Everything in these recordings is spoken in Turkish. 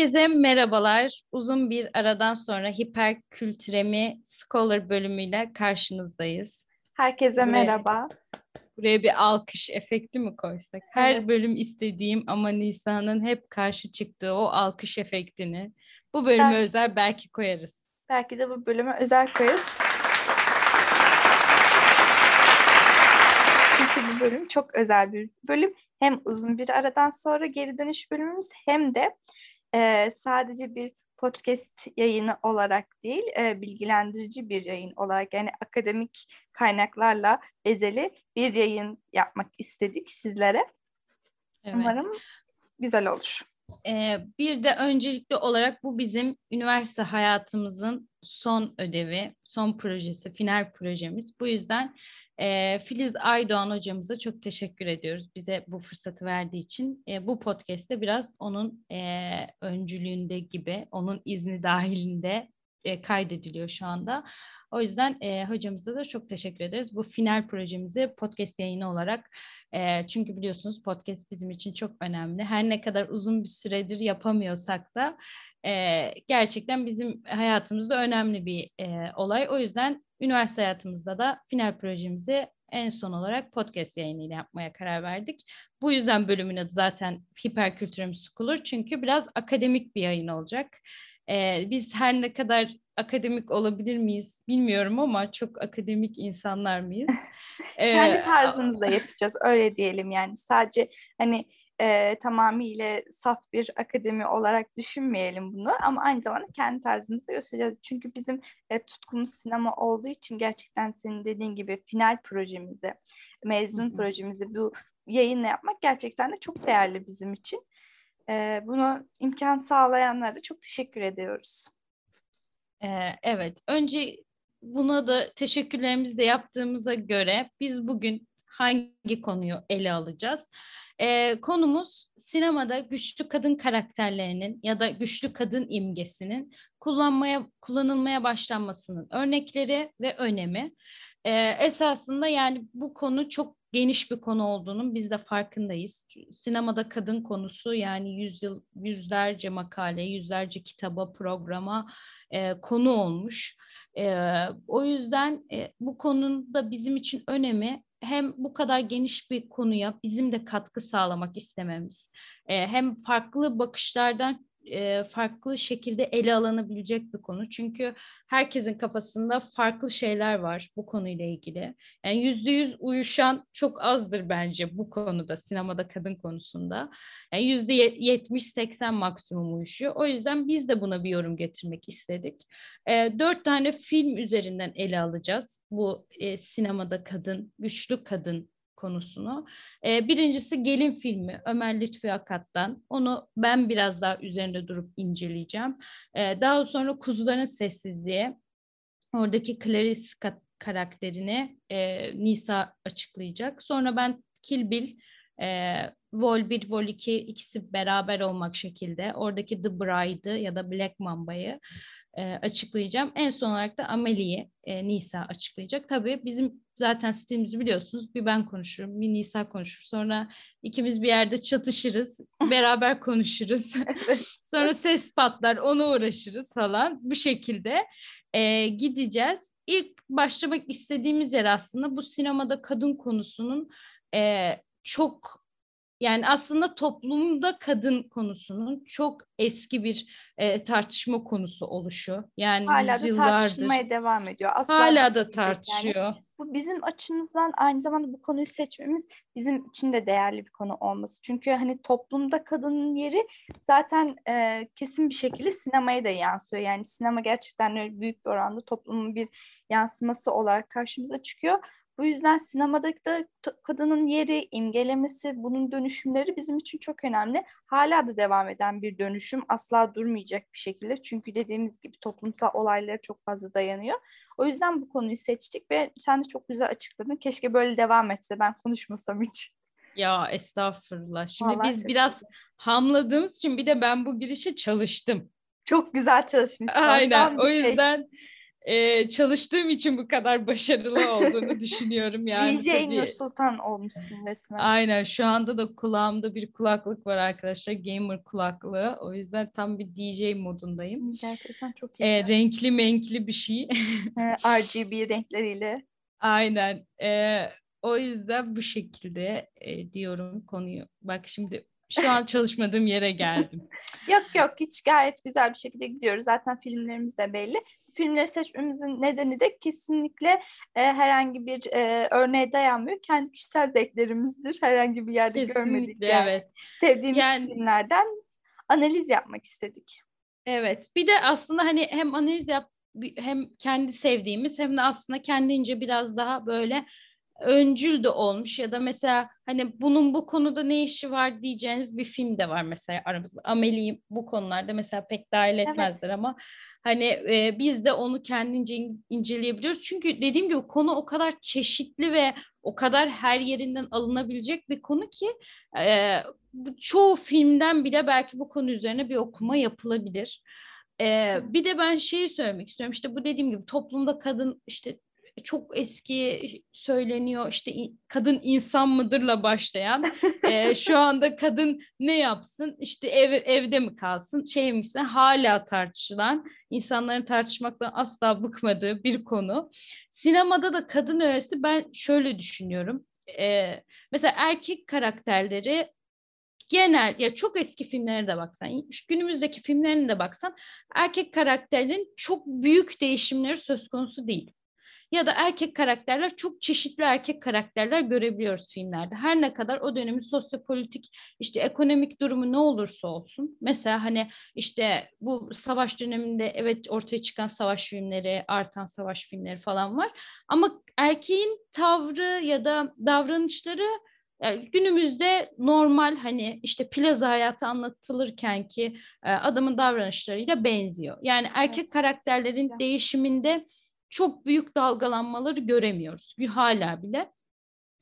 Herkese merhabalar. Uzun bir aradan sonra hiperkültüremi Scholar bölümüyle karşınızdayız. Herkese buraya, merhaba. Buraya bir alkış efekti mi koysak? Her evet. bölüm istediğim ama Nisa'nın hep karşı çıktığı o alkış efektini bu bölüme belki, özel belki koyarız. Belki de bu bölüme özel koyarız. Çünkü bu bölüm çok özel bir bölüm. Hem uzun bir aradan sonra geri dönüş bölümümüz hem de e, sadece bir podcast yayını olarak değil, e, bilgilendirici bir yayın olarak yani akademik kaynaklarla bezeli bir yayın yapmak istedik sizlere. Evet. Umarım güzel olur. Ee, bir de öncelikli olarak bu bizim üniversite hayatımızın son ödevi, son projesi, final projemiz. Bu yüzden Filiz Aydoğan hocamıza çok teşekkür ediyoruz bize bu fırsatı verdiği için. Bu podcast'te biraz onun öncülüğünde gibi, onun izni dahilinde kaydediliyor şu anda. O yüzden hocamıza da çok teşekkür ederiz. Bu final projemizi podcast yayını olarak çünkü biliyorsunuz podcast bizim için çok önemli. Her ne kadar uzun bir süredir yapamıyorsak da e, gerçekten bizim hayatımızda önemli bir e, olay. O yüzden üniversite hayatımızda da final projemizi en son olarak podcast yayınıyla yapmaya karar verdik. Bu yüzden bölümün adı zaten Hiperkültürüm Scholar çünkü biraz akademik bir yayın olacak. Ee, biz her ne kadar akademik olabilir miyiz bilmiyorum ama çok akademik insanlar mıyız? Kendi tarzımızda yapacağız öyle diyelim yani sadece hani e, tamamıyla saf bir akademi olarak düşünmeyelim bunu ama aynı zamanda kendi tarzımızı göstereceğiz. Çünkü bizim e, tutkumuz sinema olduğu için gerçekten senin dediğin gibi final projemizi, mezun projemizi bu yayınla yapmak gerçekten de çok değerli bizim için. E, bunu imkan sağlayanlara da çok teşekkür ediyoruz. Ee, evet, önce buna da teşekkürlerimizi de yaptığımıza göre biz bugün hangi konuyu ele alacağız? Ee, konumuz sinemada güçlü kadın karakterlerinin ya da güçlü kadın imgesinin kullanmaya kullanılmaya başlanmasının örnekleri ve önemi. Ee, esasında yani bu konu çok geniş bir konu olduğunun biz de farkındayız. Sinemada kadın konusu yani yüzyıl yüzlerce makale, yüzlerce kitaba, programa e, konu olmuş. E, o yüzden e, bu konunun bizim için önemi hem bu kadar geniş bir konuya bizim de katkı sağlamak istememiz, e, hem farklı bakışlardan farklı şekilde ele alınabilecek bir konu. Çünkü herkesin kafasında farklı şeyler var bu konuyla ilgili. Yani yüzde yüz uyuşan çok azdır bence bu konuda, sinemada kadın konusunda. Yani yüzde yetmiş seksen maksimum uyuşuyor. O yüzden biz de buna bir yorum getirmek istedik. Dört tane film üzerinden ele alacağız bu sinemada kadın, güçlü kadın konusunu. E, birincisi Gelin filmi Ömer Lütfi Akat'tan. Onu ben biraz daha üzerinde durup inceleyeceğim. E, daha sonra Kuzuların Sessizliği. Oradaki Clarice karakterini e, Nisa açıklayacak. Sonra ben Kill Bill, e, Vol 1, Vol 2 ikisi beraber olmak şekilde oradaki The Bride'ı ya da Black Mamba'yı e, açıklayacağım. En son olarak da Amelie'yi e, Nisa açıklayacak. Tabii bizim zaten stilimizi biliyorsunuz. Bir ben konuşurum, bir Nisa konuşur. Sonra ikimiz bir yerde çatışırız, beraber konuşuruz. Sonra ses patlar, ona uğraşırız falan. Bu şekilde e, gideceğiz. İlk başlamak istediğimiz yer aslında bu sinemada kadın konusunun e, çok yani aslında toplumda kadın konusunun çok eski bir e, tartışma konusu oluşu. Yani hala da tartışmaya devam ediyor. Asla hala da tartışıyor. Yani. Bu bizim açımızdan aynı zamanda bu konuyu seçmemiz bizim için de değerli bir konu olması. Çünkü hani toplumda kadının yeri zaten e, kesin bir şekilde sinemaya da yansıyor. Yani sinema gerçekten büyük bir oranda toplumun bir yansıması olarak karşımıza çıkıyor bu yüzden sinemadaki de kadının yeri, imgelemesi, bunun dönüşümleri bizim için çok önemli. Hala da devam eden bir dönüşüm asla durmayacak bir şekilde. Çünkü dediğimiz gibi toplumsal olaylara çok fazla dayanıyor. O yüzden bu konuyu seçtik ve sen de çok güzel açıkladın. Keşke böyle devam etse ben konuşmasam hiç. Ya estağfurullah. Şimdi Vallahi biz biraz güzel. hamladığımız için bir de ben bu girişe çalıştım. Çok güzel çalışmışsın. Aynen. O şey. E, çalıştığım için bu kadar başarılı olduğunu düşünüyorum yani. DJ Nur Sultan olmuşsun resmen. Aynen şu anda da kulağımda bir kulaklık var arkadaşlar. Gamer kulaklığı. O yüzden tam bir DJ modundayım. Gerçekten çok iyi. E, renkli menkli bir şey. RGB renkleriyle. Aynen. E, o yüzden bu şekilde e, diyorum konuyu. Bak şimdi şu an çalışmadığım yere geldim. yok yok hiç gayet güzel bir şekilde gidiyoruz. Zaten filmlerimiz de belli. Filmleri seçmemizin nedeni de kesinlikle e, herhangi bir e, örneğe dayanmıyor. Kendi kişisel zevklerimizdir. Herhangi bir yerde kesinlikle, görmedik yani. Evet. Sevdiğimiz yani, filmlerden analiz yapmak istedik. Evet. Bir de aslında hani hem analiz yap hem kendi sevdiğimiz hem de aslında kendince biraz daha böyle öncül de olmuş ya da mesela hani bunun bu konuda ne işi var diyeceğiniz bir film de var mesela aramızda. Amelie'yi bu konularda mesela pek dahil etmezler evet. ama hani e, biz de onu kendince in, inceleyebiliyoruz. Çünkü dediğim gibi konu o kadar çeşitli ve o kadar her yerinden alınabilecek bir konu ki e, çoğu filmden bile belki bu konu üzerine bir okuma yapılabilir. Ee, bir de ben şeyi söylemek istiyorum işte bu dediğim gibi toplumda kadın işte çok eski söyleniyor işte kadın insan mıdırla başlayan e, şu anda kadın ne yapsın işte ev, evde mi kalsın şey misin hala tartışılan insanların tartışmaktan asla bıkmadığı bir konu. Sinemada da kadın öğesi ben şöyle düşünüyorum. E, mesela erkek karakterleri genel ya çok eski filmlere de baksan, günümüzdeki filmlerine de baksan erkek karakterlerin çok büyük değişimleri söz konusu değil ya da erkek karakterler çok çeşitli erkek karakterler görebiliyoruz filmlerde. Her ne kadar o dönemin sosyopolitik işte ekonomik durumu ne olursa olsun. Mesela hani işte bu savaş döneminde evet ortaya çıkan savaş filmleri, artan savaş filmleri falan var. Ama erkeğin tavrı ya da davranışları yani günümüzde normal hani işte plaza hayatı anlatılırken ki e, adamın davranışlarıyla benziyor. Yani erkek evet, karakterlerin kesinlikle. değişiminde çok büyük dalgalanmaları göremiyoruz hala bile.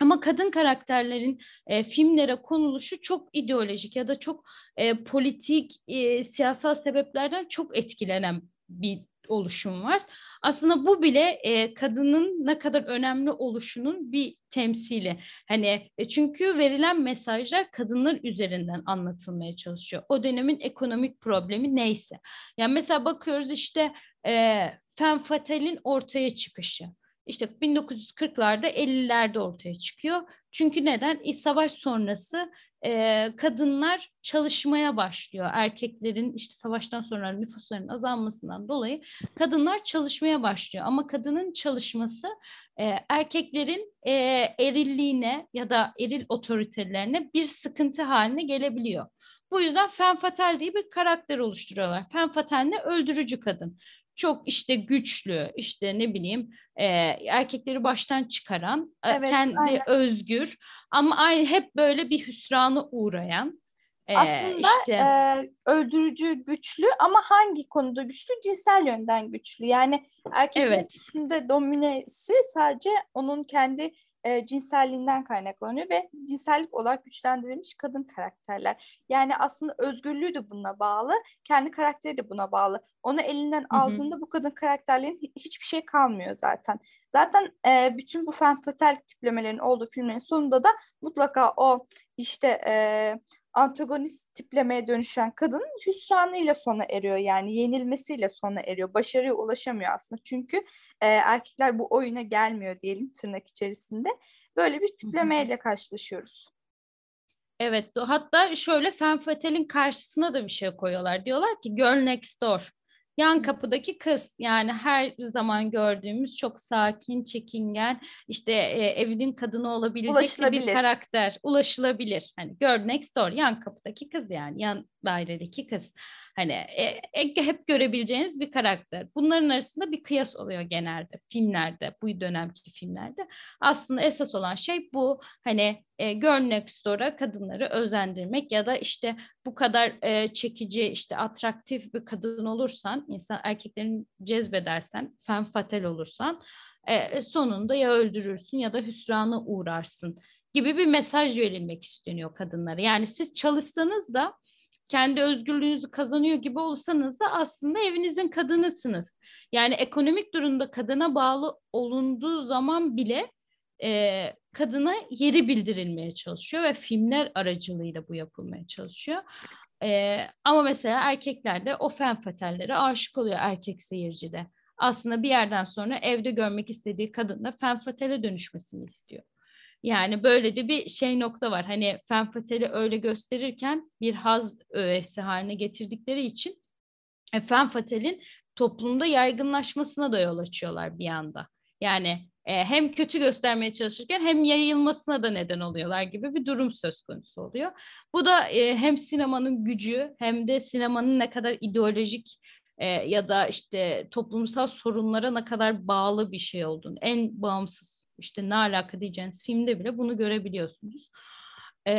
Ama kadın karakterlerin e, filmlere konuluşu çok ideolojik ya da çok e, politik, e, siyasal sebeplerden çok etkilenen bir oluşum var. Aslında bu bile e, kadının ne kadar önemli oluşunun bir temsili. Hani e, çünkü verilen mesajlar kadınlar üzerinden anlatılmaya çalışıyor. O dönemin ekonomik problemi neyse. Yani mesela bakıyoruz işte e, femme ortaya çıkışı. İşte 1940'larda 50'lerde ortaya çıkıyor. Çünkü neden? İç savaş sonrası e, kadınlar çalışmaya başlıyor. Erkeklerin işte savaştan sonra nüfusların azalmasından dolayı kadınlar çalışmaya başlıyor. Ama kadının çalışması e, erkeklerin e, erilliğine ya da eril otoritelerine bir sıkıntı haline gelebiliyor. Bu yüzden femme diye bir karakter oluşturuyorlar. Femme ne? Öldürücü kadın çok işte güçlü, işte ne bileyim e, erkekleri baştan çıkaran, e, evet, kendi aynen. özgür ama aynı hep böyle bir hüsrana uğrayan. E, Aslında işte, e, öldürücü güçlü ama hangi konuda güçlü? Cinsel yönden güçlü. Yani erkeklerin evet. üstünde dominesi sadece onun kendi e, cinselliğinden kaynaklanıyor ve cinsellik olarak güçlendirilmiş kadın karakterler. Yani aslında özgürlüğü de buna bağlı, kendi karakteri de buna bağlı. Onu elinden Hı-hı. aldığında bu kadın karakterlerin hiçbir şey kalmıyor zaten. Zaten e, bütün bu fen fatal tiplemelerin olduğu filmlerin sonunda da mutlaka o işte e, antagonist tiplemeye dönüşen kadın hüsranıyla sona eriyor yani yenilmesiyle sona eriyor. Başarıya ulaşamıyor aslında çünkü e, erkekler bu oyuna gelmiyor diyelim tırnak içerisinde. Böyle bir tiplemeyle karşılaşıyoruz. Evet hatta şöyle Femme Fatale'in karşısına da bir şey koyuyorlar. Diyorlar ki Girl Next Door Yan kapıdaki kız yani her zaman gördüğümüz çok sakin, çekingen, işte e, evinin kadını olabilecek bir karakter. Ulaşılabilir. Hani girl next door yan kapıdaki kız yani yan dairedeki kız. Hani e, e, hep görebileceğiniz bir karakter. Bunların arasında bir kıyas oluyor genelde filmlerde, bu dönemki filmlerde. Aslında esas olan şey bu. Hani e, Girl Next Door'a kadınları özendirmek ya da işte bu kadar e, çekici, işte atraktif bir kadın olursan, insan erkeklerin cezbedersen, femme fatale olursan e, sonunda ya öldürürsün ya da hüsrana uğrarsın gibi bir mesaj verilmek isteniyor kadınlara. Yani siz çalışsanız da kendi özgürlüğünüzü kazanıyor gibi olsanız da aslında evinizin kadınısınız. Yani ekonomik durumda kadına bağlı olunduğu zaman bile e, kadına yeri bildirilmeye çalışıyor ve filmler aracılığıyla bu yapılmaya çalışıyor. E, ama mesela erkekler de o fen fatallere aşık oluyor erkek seyircide. Aslında bir yerden sonra evde görmek istediği kadın da fen fatale dönüşmesini istiyor. Yani böyle de bir şey nokta var. Hani fen fatali öyle gösterirken bir haz öğesi haline getirdikleri için e, fen fatalin toplumda yaygınlaşmasına da yol açıyorlar bir anda. Yani e, hem kötü göstermeye çalışırken hem yayılmasına da neden oluyorlar gibi bir durum söz konusu oluyor. Bu da e, hem sinemanın gücü hem de sinemanın ne kadar ideolojik e, ya da işte toplumsal sorunlara ne kadar bağlı bir şey olduğunu, en bağımsız işte ne alaka diyeceğiniz filmde bile bunu görebiliyorsunuz. E,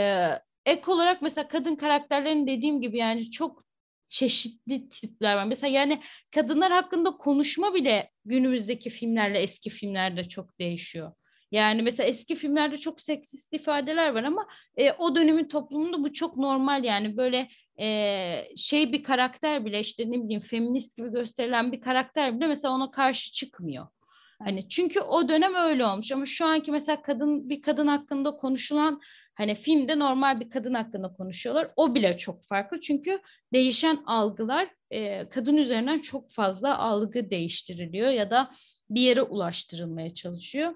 ek olarak mesela kadın karakterlerin dediğim gibi yani çok çeşitli tipler var. Mesela yani kadınlar hakkında konuşma bile günümüzdeki filmlerle eski filmlerde çok değişiyor. Yani mesela eski filmlerde çok seksist ifadeler var ama e, o dönemin toplumunda bu çok normal yani böyle e, şey bir karakter bile işte ne bileyim feminist gibi gösterilen bir karakter bile mesela ona karşı çıkmıyor. Hani çünkü o dönem öyle olmuş ama şu anki mesela kadın bir kadın hakkında konuşulan Hani filmde normal bir kadın hakkında konuşuyorlar. O bile çok farklı. Çünkü değişen algılar e, kadın üzerinden çok fazla algı değiştiriliyor ya da bir yere ulaştırılmaya çalışıyor.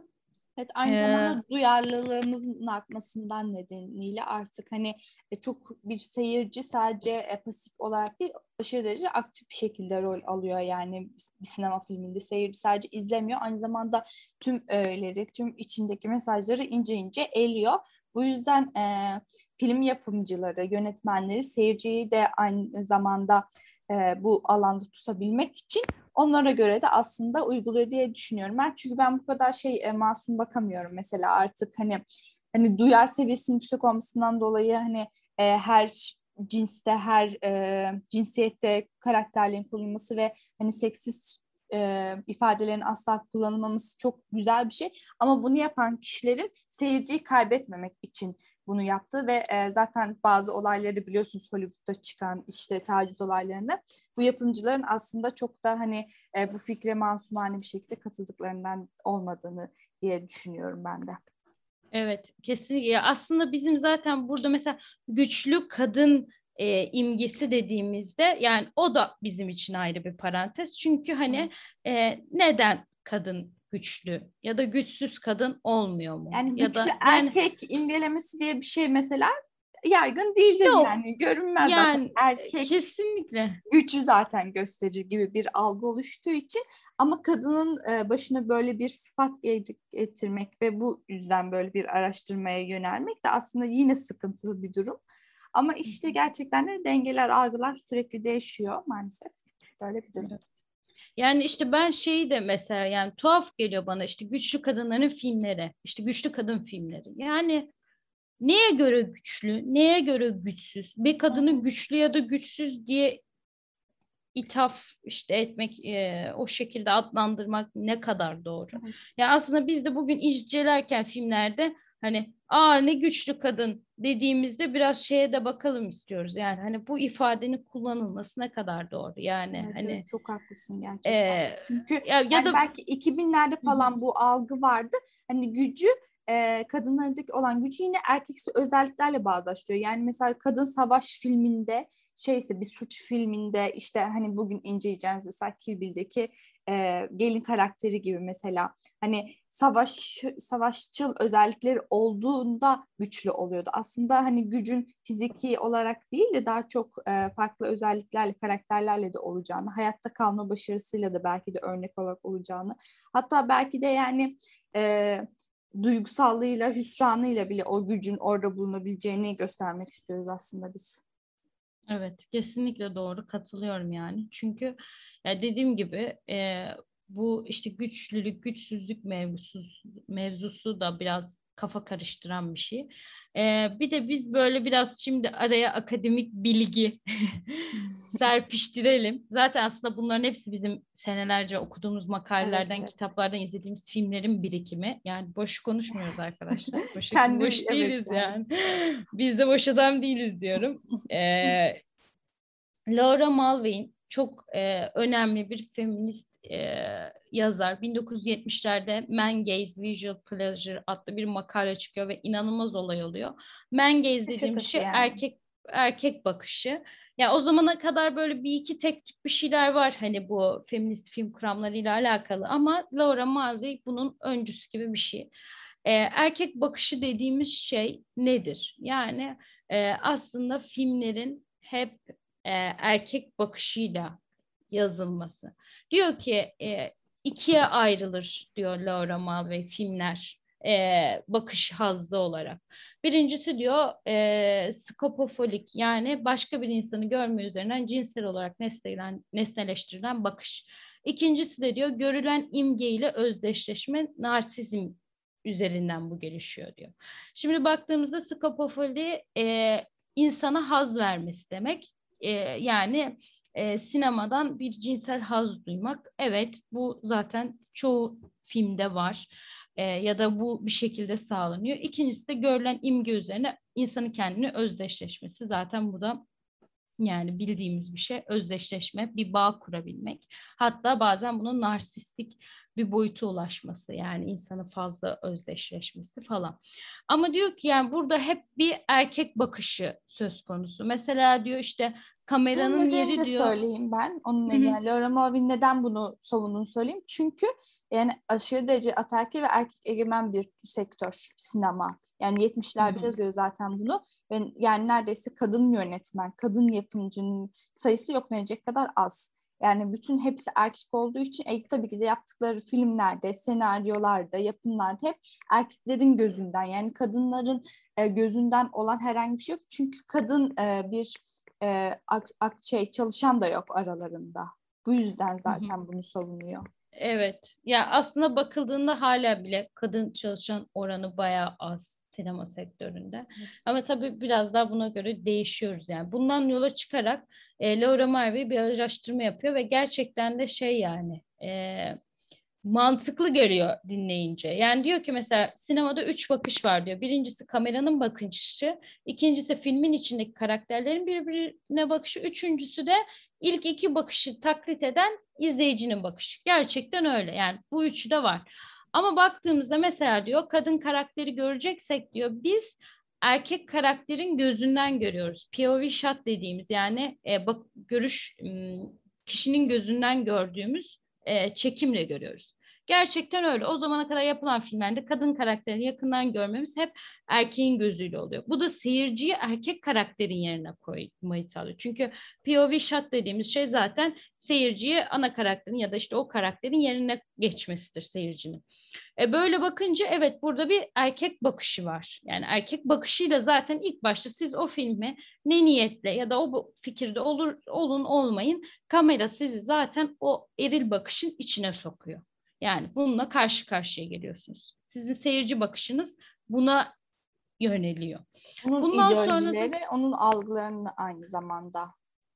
Evet aynı ee, zamanda duyarlılığımızın artmasından nedeniyle artık hani e, çok bir seyirci sadece e, pasif olarak değil aşırı derece aktif bir şekilde rol alıyor. Yani bir sinema filminde seyirci sadece izlemiyor aynı zamanda tüm öğeleri tüm içindeki mesajları ince ince eliyor. Bu yüzden e, film yapımcıları, yönetmenleri seyirciyi de aynı zamanda e, bu alanda tutabilmek için onlara göre de aslında uyguluyor diye düşünüyorum ben. Çünkü ben bu kadar şey e, masum bakamıyorum mesela artık hani hani duyar seviyesinin yüksek olmasından dolayı hani e, her cinste her e, cinsiyette karakterlerin kullanılması ve hani seksist e, ifadelerin asla kullanılmaması çok güzel bir şey. Ama bunu yapan kişilerin seyirciyi kaybetmemek için bunu yaptı ve e, zaten bazı olayları biliyorsunuz Hollywood'da çıkan işte taciz olaylarında bu yapımcıların aslında çok da hani e, bu fikre masumane bir şekilde katıldıklarından olmadığını diye düşünüyorum ben de. Evet kesinlikle aslında bizim zaten burada mesela güçlü kadın e, imgesi dediğimizde yani o da bizim için ayrı bir parantez. Çünkü hani e, neden kadın güçlü ya da güçsüz kadın olmuyor mu? Yani ya güçlü da, erkek yani, imgelemesi diye bir şey mesela yaygın değildir yok, yani görünmez yani, zaten erkek kesinlikle gücü zaten gösterir gibi bir algı oluştuğu için ama kadının e, başına böyle bir sıfat getirmek ve bu yüzden böyle bir araştırmaya yönelmek de aslında yine sıkıntılı bir durum. Ama işte gerçekten de dengeler, algılar sürekli değişiyor maalesef. Böyle bir durum. Yani işte ben şeyi de mesela yani tuhaf geliyor bana işte güçlü kadınların filmleri, işte güçlü kadın filmleri. Yani neye göre güçlü, neye göre güçsüz? Bir kadını güçlü ya da güçsüz diye ithaf işte etmek, e, o şekilde adlandırmak ne kadar doğru? Evet. Ya aslında biz de bugün incelerken filmlerde hani aa ne güçlü kadın dediğimizde biraz şeye de bakalım istiyoruz. Yani hani bu ifadenin kullanılması ne kadar doğru. Yani evet, hani evet, çok haklısın gerçekten. E, Çünkü ya, ya yani da belki 2000'lerde falan bu algı vardı. Hani gücü e, kadınlardaki olan gücü yine erkeksi özelliklerle bağdaştırıyor. Yani mesela kadın savaş filminde şeyse bir suç filminde işte hani bugün inceleyeceğimiz mesela Kill Bill'deki e, gelin karakteri gibi mesela hani savaş savaşçıl özellikleri olduğunda güçlü oluyordu. Aslında hani gücün fiziki olarak değil de daha çok e, farklı özelliklerle, karakterlerle de olacağını, hayatta kalma başarısıyla da belki de örnek olarak olacağını, hatta belki de yani e, duygusallığıyla, hüsranıyla bile o gücün orada bulunabileceğini göstermek istiyoruz aslında biz. Evet, kesinlikle doğru katılıyorum yani. Çünkü ya dediğim gibi e, bu işte güçlülük, güçsüzlük mevzusu, mevzusu da biraz kafa karıştıran bir şey. Ee, bir de biz böyle biraz şimdi araya akademik bilgi serpiştirelim. Zaten aslında bunların hepsi bizim senelerce okuduğumuz makalelerden, evet, evet. kitaplardan izlediğimiz filmlerin birikimi. Yani boş konuşmuyoruz arkadaşlar. Boş, Kendi, boş değiliz evet, yani. yani. Biz de boş adam değiliz diyorum. Ee, Laura Mulvey'in çok e, önemli bir feminist e, yazar. 1970'lerde Man Gaze Visual Pleasure adlı bir makale çıkıyor ve inanılmaz olay oluyor. Man Gaze dediğim şey yani. erkek erkek bakışı. Ya o zamana kadar böyle bir iki tek bir şeyler var hani bu feminist film kuramlarıyla alakalı ama Laura Mulvey bunun öncüsü gibi bir şey. Ee, erkek bakışı dediğimiz şey nedir? Yani e, aslında filmlerin hep e, erkek bakışıyla yazılması. Diyor ki e, ikiye ayrılır diyor Laura Mulvey filmler e, bakış hazzı olarak. Birincisi diyor e, skopofolik yani başka bir insanı görme üzerinden cinsel olarak nesnelen, nesneleştirilen bakış. İkincisi de diyor görülen imge ile özdeşleşme narsizm üzerinden bu gelişiyor diyor. Şimdi baktığımızda skopofoli e, insana haz vermesi demek. E, yani e, sinemadan bir cinsel haz duymak. Evet bu zaten çoğu filmde var e, ya da bu bir şekilde sağlanıyor. İkincisi de görülen imge üzerine insanın kendini özdeşleşmesi. Zaten bu da yani bildiğimiz bir şey özdeşleşme, bir bağ kurabilmek. Hatta bazen bunun narsistik bir boyuta ulaşması yani insanın fazla özdeşleşmesi falan. Ama diyor ki yani burada hep bir erkek bakışı söz konusu. Mesela diyor işte kameranın Bunun yeri de diyor. söyleyeyim ben. Onun nedeni yani Laura Mulvey neden bunu savunduğunu söyleyeyim. Çünkü yani aşırı derece ataerkil ve erkek egemen bir sektör sinema. Yani 70'lerde yazıyor zaten bunu ve yani neredeyse kadın yönetmen, kadın yapımcının sayısı yok denecek kadar az. Yani bütün hepsi erkek olduğu için e, tabii ki de yaptıkları filmlerde, senaryolarda, yapımlarda hep erkeklerin gözünden yani kadınların e, gözünden olan herhangi bir şey yok. Çünkü kadın e, bir e, ak, ak, şey çalışan da yok aralarında. Bu yüzden zaten bunu savunuyor. Evet. Ya aslında bakıldığında hala bile kadın çalışan oranı bayağı az sinema sektöründe. Evet. Ama tabii biraz daha buna göre değişiyoruz yani. Bundan yola çıkarak e, Laura Marvey bir araştırma yapıyor ve gerçekten de şey yani e, mantıklı görüyor dinleyince. Yani diyor ki mesela sinemada üç bakış var diyor. Birincisi kameranın bakışı, ikincisi filmin içindeki karakterlerin birbirine bakışı, üçüncüsü de ilk iki bakışı taklit eden izleyicinin bakışı. Gerçekten öyle. Yani bu üçü de var. Ama baktığımızda mesela diyor kadın karakteri göreceksek diyor biz erkek karakterin gözünden görüyoruz. POV shot dediğimiz yani e, bak görüş kişinin gözünden gördüğümüz e, çekimle görüyoruz. Gerçekten öyle. O zamana kadar yapılan filmlerde kadın karakterini yakından görmemiz hep erkeğin gözüyle oluyor. Bu da seyirciyi erkek karakterin yerine koymayı sağlıyor. Çünkü POV shot dediğimiz şey zaten seyirciyi ana karakterin ya da işte o karakterin yerine geçmesidir seyircinin. E böyle bakınca evet burada bir erkek bakışı var. Yani erkek bakışıyla zaten ilk başta siz o filmi ne niyetle ya da o fikirde olur olun olmayın kamera sizi zaten o eril bakışın içine sokuyor. Yani bununla karşı karşıya geliyorsunuz. Sizin seyirci bakışınız buna yöneliyor. Onun Bundan ideolojileri, sonra da... onun algılarını aynı zamanda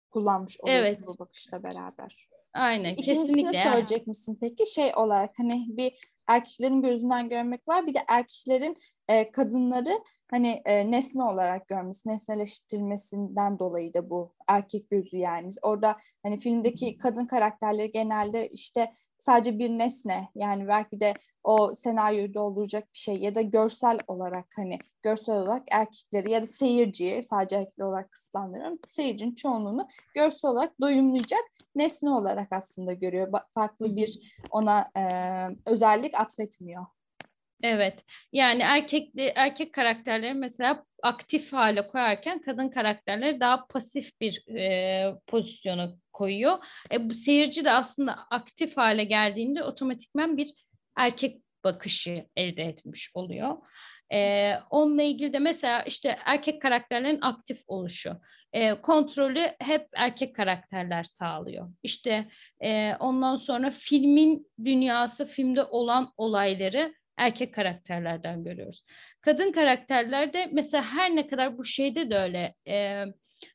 kullanmış oluyorsun evet. bu bakışla beraber. Aynen. İkincisini kesinlikle. söyleyecek misin peki? Şey olarak hani bir erkeklerin gözünden görmek var. Bir de erkeklerin e, kadınları hani e, nesne olarak görmesi, nesneleştirmesinden dolayı da bu erkek gözü yani. Orada hani filmdeki kadın karakterleri genelde işte sadece bir nesne yani belki de o senaryoyu dolduracak bir şey ya da görsel olarak hani görsel olarak erkekleri ya da seyirciyi sadece erkekler olarak kısıtlandırıyorum. Seyircinin çoğunluğunu görsel olarak doyumlayacak nesne olarak aslında görüyor. Farklı bir ona e, özellik atfetmiyor. Evet. Yani erkekli erkek karakterleri mesela aktif hale koyarken kadın karakterleri daha pasif bir e, pozisyona koyuyor. E, bu seyirci de aslında aktif hale geldiğinde otomatikmen bir erkek bakışı elde etmiş oluyor. E, onunla ilgili de mesela işte erkek karakterlerin aktif oluşu. E, kontrolü hep erkek karakterler sağlıyor. İşte e, ondan sonra filmin dünyası, filmde olan olayları erkek karakterlerden görüyoruz. Kadın karakterlerde mesela her ne kadar bu şeyde de öyle. E,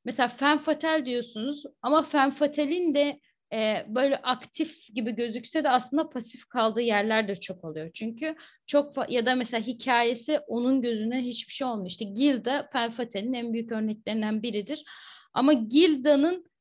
mesela femme fatale diyorsunuz ama femme fatale'in de e, böyle aktif gibi gözükse de aslında pasif kaldığı yerler de çok oluyor. Çünkü çok ya da mesela hikayesi onun gözüne hiçbir şey olmuyor. İşte Gilda femme fatale'in en büyük örneklerinden biridir. Ama Gilda'nın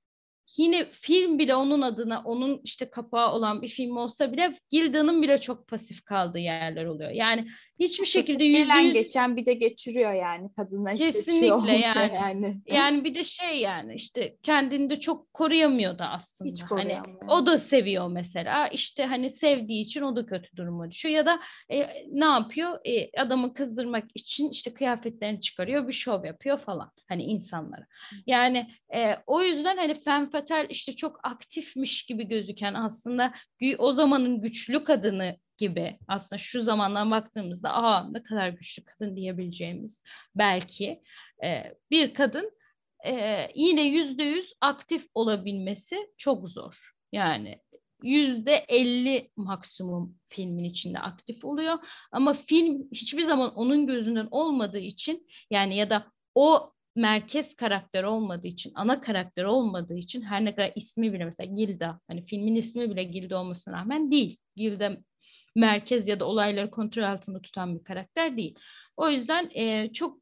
yine film bile onun adına onun işte kapağı olan bir film olsa bile Gilda'nın bile çok pasif kaldığı yerler oluyor. Yani hiçbir şekilde yüzde yüz... geçen bir de geçiriyor yani kadına işte Kesinlikle bir şey yani. yani. Yani bir de şey yani işte kendini de çok koruyamıyordu aslında. Hiç hani o da seviyor mesela. İşte hani sevdiği için o da kötü duruma düşüyor ya da e, ne yapıyor? E, adamı kızdırmak için işte kıyafetlerini çıkarıyor, bir şov yapıyor falan hani insanlara. Yani e, o yüzden hani femme fatale işte çok aktifmiş gibi gözüken aslında o zamanın güçlü kadını gibi aslında şu zamandan baktığımızda aa ne kadar güçlü kadın diyebileceğimiz belki e, bir kadın e, yine yüzde yüz aktif olabilmesi çok zor. Yani yüzde elli maksimum filmin içinde aktif oluyor. Ama film hiçbir zaman onun gözünden olmadığı için yani ya da o merkez karakter olmadığı için, ana karakter olmadığı için her ne kadar ismi bile mesela Gilda, hani filmin ismi bile Gilda olmasına rağmen değil. Gilda merkez ya da olayları kontrol altında tutan bir karakter değil. O yüzden e, çok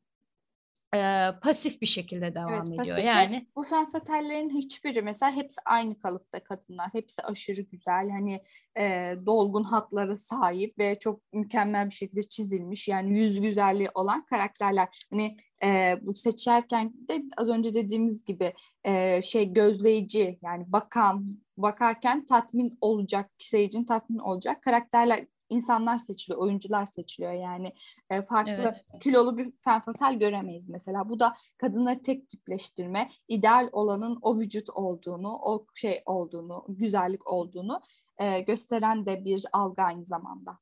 e, pasif bir şekilde devam evet, ediyor. Yani bu fenfatallerin hiçbiri mesela hepsi aynı kalıpta kadınlar. Hepsi aşırı güzel. Hani e, dolgun hatlara sahip ve çok mükemmel bir şekilde çizilmiş. Yani yüz güzelliği olan karakterler. Hani e, bu seçerken de az önce dediğimiz gibi e, şey gözleyici yani bakan bakarken tatmin olacak seyircinin tatmin olacak karakterler insanlar seçiliyor, oyuncular seçiliyor yani e, farklı evet. kilolu bir fenfatal göremeyiz mesela. Bu da kadınları tek tipleştirme, ideal olanın o vücut olduğunu, o şey olduğunu, güzellik olduğunu e, gösteren de bir algı aynı zamanda.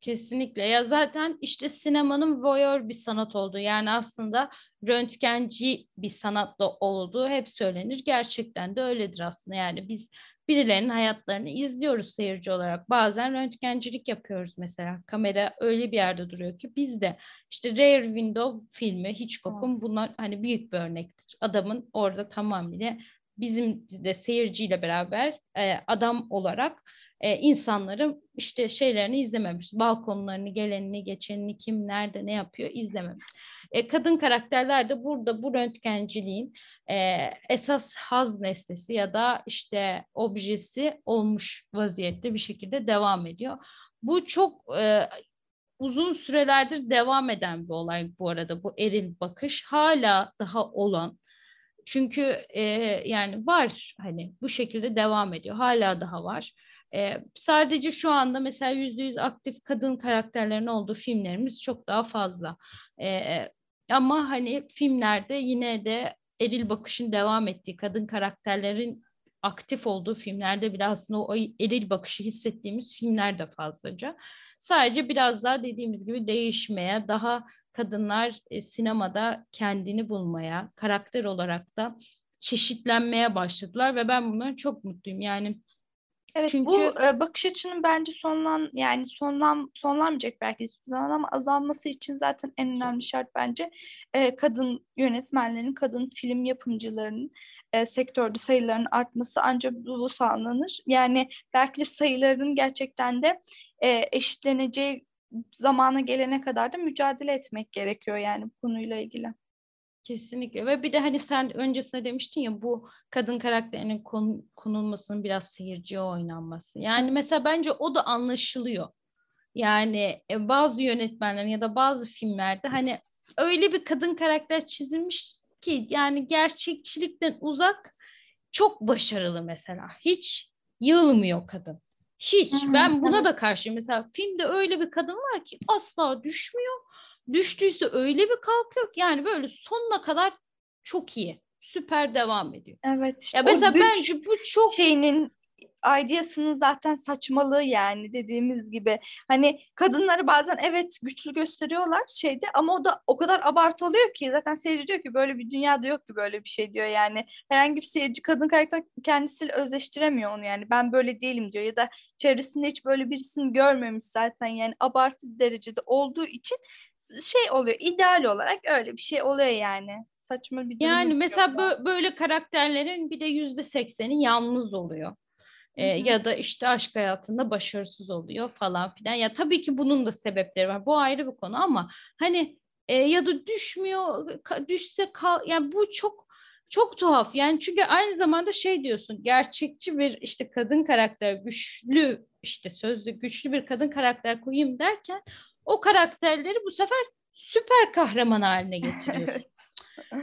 Kesinlikle ya zaten işte sinemanın voyeur bir sanat olduğu yani aslında röntgenci bir sanatla olduğu hep söylenir. Gerçekten de öyledir aslında yani biz birilerinin hayatlarını izliyoruz seyirci olarak. Bazen röntgencilik yapıyoruz mesela. Kamera öyle bir yerde duruyor ki biz de işte Rare Window filmi Hitchcock'un evet. bunlar hani büyük bir örnektir. Adamın orada tamamıyla bizim de seyirciyle beraber e, adam olarak e, insanların işte şeylerini izlememiş. Balkonlarını, gelenini, geçenini, kim nerede ne yapıyor izlememiş. E, kadın karakterler de burada bu röntgenciliğin e, esas haz nesnesi ya da işte objesi olmuş vaziyette bir şekilde devam ediyor. Bu çok e, uzun sürelerdir devam eden bir olay bu arada bu eril bakış hala daha olan çünkü e, yani var hani bu şekilde devam ediyor hala daha var. E, sadece şu anda mesela yüzde yüz aktif kadın karakterlerin olduğu filmlerimiz çok daha fazla. E, ama hani filmlerde yine de eril bakışın devam ettiği, kadın karakterlerin aktif olduğu filmlerde bile aslında o eril bakışı hissettiğimiz filmler de fazlaca. Sadece biraz daha dediğimiz gibi değişmeye, daha kadınlar e, sinemada kendini bulmaya, karakter olarak da çeşitlenmeye başladılar ve ben bundan çok mutluyum. Yani Evet Çünkü... bu e, bakış açının bence sonlan yani sonlan sonlanmayacak belki hiçbir zaman ama azalması için zaten en önemli şart bence e, kadın yönetmenlerin, kadın film yapımcılarının e, sektörde sayılarının artması ancak bu, bu sağlanır. Yani belki de sayılarının gerçekten de e, eşitleneceği zamana gelene kadar da mücadele etmek gerekiyor yani bu konuyla ilgili. Kesinlikle ve bir de hani sen öncesinde demiştin ya bu kadın karakterinin kon, konulmasının biraz seyirciye oynanması. Yani mesela bence o da anlaşılıyor. Yani e, bazı yönetmenlerin ya da bazı filmlerde hani öyle bir kadın karakter çizilmiş ki yani gerçekçilikten uzak çok başarılı mesela. Hiç yılmıyor kadın. Hiç. Ben buna da karşıyım. Mesela filmde öyle bir kadın var ki asla düşmüyor Düştüyse öyle bir kalkıyor ki yani böyle sonuna kadar çok iyi. Süper devam ediyor. Evet işte ya mesela bence bu çok şeyinin ideasının zaten saçmalığı yani dediğimiz gibi. Hani kadınları bazen evet güçlü gösteriyorlar şeyde ama o da o kadar abartı oluyor ki zaten seyirci diyor ki böyle bir dünyada yok ki böyle bir şey diyor yani. Herhangi bir seyirci kadın karakter kendisiyle özleştiremiyor onu yani ben böyle değilim diyor ya da çevresinde hiç böyle birisini görmemiş zaten yani abartı derecede olduğu için şey oluyor ideal olarak öyle bir şey oluyor yani. Saçma bir durum yani mesela bö- böyle karakterlerin bir de yüzde sekseni yalnız oluyor. Ee, ya da işte aşk hayatında başarısız oluyor falan filan. Ya tabii ki bunun da sebepleri var. Bu ayrı bir konu ama hani e, ya da düşmüyor düşse kal yani bu çok çok tuhaf. Yani çünkü aynı zamanda şey diyorsun. Gerçekçi bir işte kadın karakter, güçlü işte sözlü güçlü bir kadın karakter koyayım derken o karakterleri bu sefer süper kahraman haline getiriyorsun.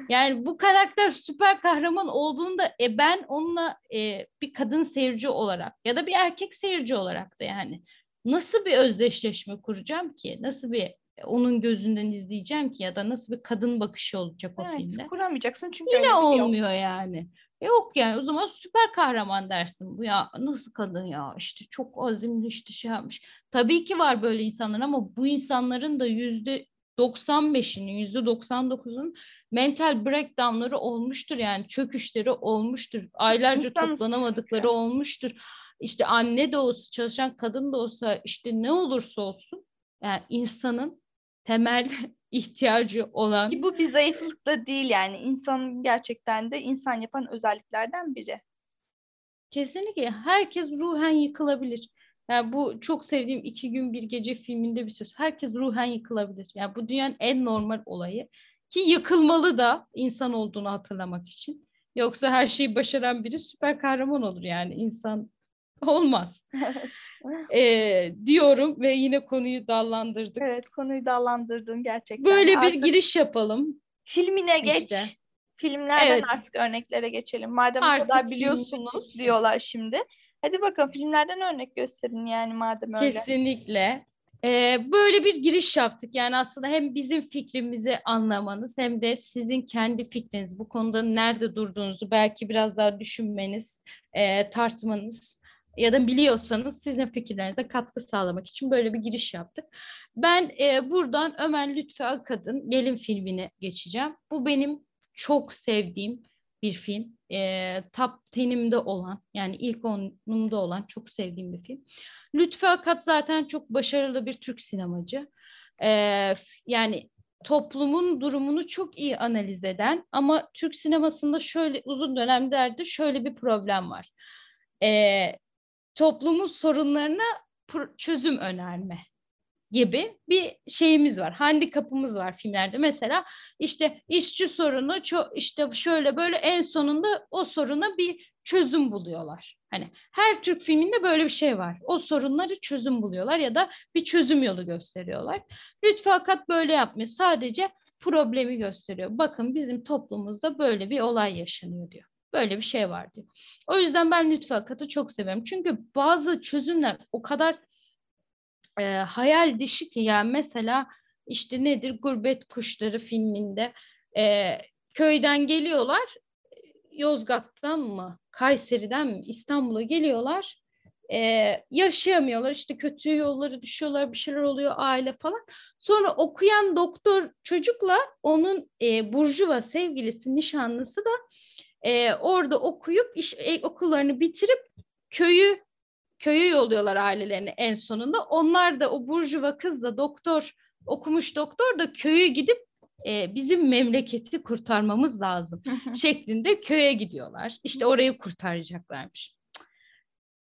Yani bu karakter süper kahraman olduğunda e, ben onunla e, bir kadın seyirci olarak ya da bir erkek seyirci olarak da yani nasıl bir özdeşleşme kuracağım ki? Nasıl bir onun gözünden izleyeceğim ki ya da nasıl bir kadın bakışı olacak o Evet, filmde? kuramayacaksın çünkü Yine öyle biri yok. olmuyor yani. Yok yani o zaman süper kahraman dersin. Bu ya nasıl kadın ya işte çok azimli işte şey yapmış. Tabii ki var böyle insanlar ama bu insanların da yüzde 95'inin yüzde 99'un mental breakdownları olmuştur yani çöküşleri olmuştur. Aylarca İnsanız toplanamadıkları çünkü. olmuştur. İşte anne de olsa çalışan kadın da olsa işte ne olursa olsun yani insanın temel ihtiyacı olan Ki bu bir zayıflık da değil yani insanın gerçekten de insan yapan özelliklerden biri. Kesinlikle herkes ruhen yıkılabilir. Yani bu çok sevdiğim iki gün bir gece filminde bir söz. Herkes ruhen yıkılabilir. Yani bu dünyanın en normal olayı. Ki yıkılmalı da insan olduğunu hatırlamak için. Yoksa her şeyi başaran biri süper kahraman olur yani insan olmaz. Evet. Ee, diyorum ve yine konuyu dallandırdık. Evet konuyu dallandırdın gerçekten. Böyle bir Artık giriş yapalım. filmine geç. İşte. Filmlerden Evet. artık örneklere geçelim. Madem Artık bu kadar filmine biliyorsunuz geçelim. diyorlar şimdi. Hadi bakalım filmlerden örnek gösterin yani madem öyle. Kesinlikle. Ee, böyle bir giriş yaptık. Yani aslında hem bizim fikrimizi anlamanız hem de sizin kendi fikriniz, bu konuda nerede durduğunuzu belki biraz daha düşünmeniz, e, tartmanız ya da biliyorsanız sizin fikirlerinize katkı sağlamak için böyle bir giriş yaptık. Ben e, buradan Ömer Lütfü Akad'ın Gelin filmine geçeceğim. Bu benim çok sevdiğim bir film. E, top 10'imde olan yani ilk onumda olan çok sevdiğim bir film. Lütfü Akat zaten çok başarılı bir Türk sinemacı. Ee, yani toplumun durumunu çok iyi analiz eden ama Türk sinemasında şöyle uzun dönemlerde şöyle bir problem var. Ee, toplumun sorunlarına çözüm önerme gibi bir şeyimiz var. Handikapımız var filmlerde. Mesela işte işçi sorunu işte şöyle böyle en sonunda o soruna bir çözüm buluyorlar. Hani her Türk filminde böyle bir şey var. O sorunları çözüm buluyorlar ya da bir çözüm yolu gösteriyorlar. Lütfü Akat böyle yapmıyor. Sadece problemi gösteriyor. Bakın bizim toplumumuzda böyle bir olay yaşanıyor diyor. Böyle bir şey var diyor. O yüzden ben Lütfü Akat'ı çok seviyorum. Çünkü bazı çözümler o kadar e, hayal dışı ki yani mesela işte nedir Gurbet Kuşları filminde e, köyden geliyorlar Yozgat'tan mı Kayseri'den mi İstanbul'a geliyorlar e, yaşayamıyorlar işte kötü yolları düşüyorlar bir şeyler oluyor aile falan sonra okuyan doktor çocukla onun e, burjuva sevgilisi nişanlısı da e, orada okuyup iş, e, okullarını bitirip köyü köye yolluyorlar ailelerini en sonunda. Onlar da o burjuva kız da doktor okumuş doktor da köye gidip e, bizim memleketi kurtarmamız lazım şeklinde köye gidiyorlar. İşte orayı kurtaracaklarmış.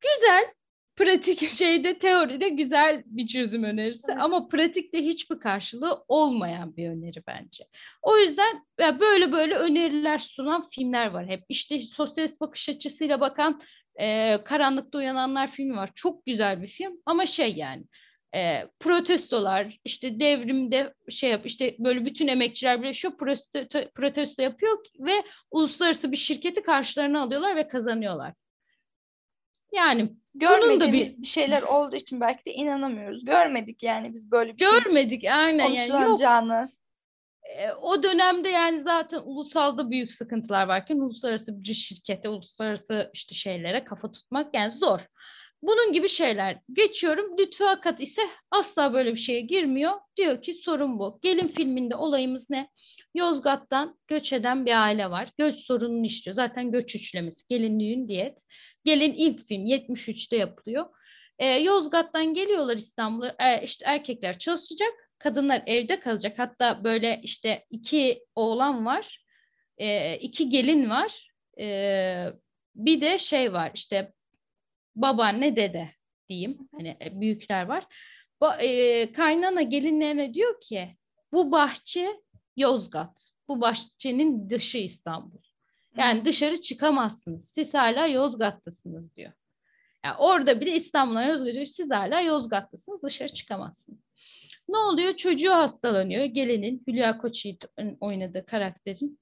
Güzel, pratik şeyde teoride güzel bir çözüm önerisi Evet. ama pratikte hiçbir karşılığı olmayan bir öneri bence. O yüzden ya böyle böyle öneriler sunan filmler var hep. İşte sosyalist bakış açısıyla bakan e, Karanlıkta Uyananlar filmi var. Çok güzel bir film ama şey yani e, protestolar işte devrimde şey yap işte böyle bütün emekçiler birleşiyor protesto, protesto yapıyor ve uluslararası bir şirketi karşılarına alıyorlar ve kazanıyorlar. Yani Görmediğimiz bir- bir... şeyler olduğu için belki de inanamıyoruz. Görmedik yani biz böyle bir şey görmedik aynen yani yok konuşulacağını. E, o dönemde yani zaten ulusalda büyük sıkıntılar varken uluslararası bir şirkete, uluslararası işte şeylere kafa tutmak yani zor. Bunun gibi şeyler. Geçiyorum. Lütfü Akat ise asla böyle bir şeye girmiyor. Diyor ki sorun bu. Gelin filminde olayımız ne? Yozgat'tan göç eden bir aile var. Göç sorununu işliyor. Zaten göç üçlemesi. Gelin düğün diyet. Gelin ilk film 73'te yapılıyor. E, Yozgat'tan geliyorlar İstanbul'a. E, işte erkekler çalışacak. Kadınlar evde kalacak. Hatta böyle işte iki oğlan var. E, iki gelin var. E, bir de şey var işte babaanne dede diyeyim. Hani e, büyükler var. Ba- e, kaynana gelinlerine diyor ki bu bahçe Yozgat. Bu bahçenin dışı İstanbul. Yani dışarı çıkamazsınız. Siz hala Yozgat'tasınız diyor. Yani orada bile İstanbul'a Yozgat'a siz hala Yozgat'tasınız dışarı çıkamazsınız. Ne oluyor? Çocuğu hastalanıyor. Gelinin Hülya Koçyiğit'in oynadığı karakterin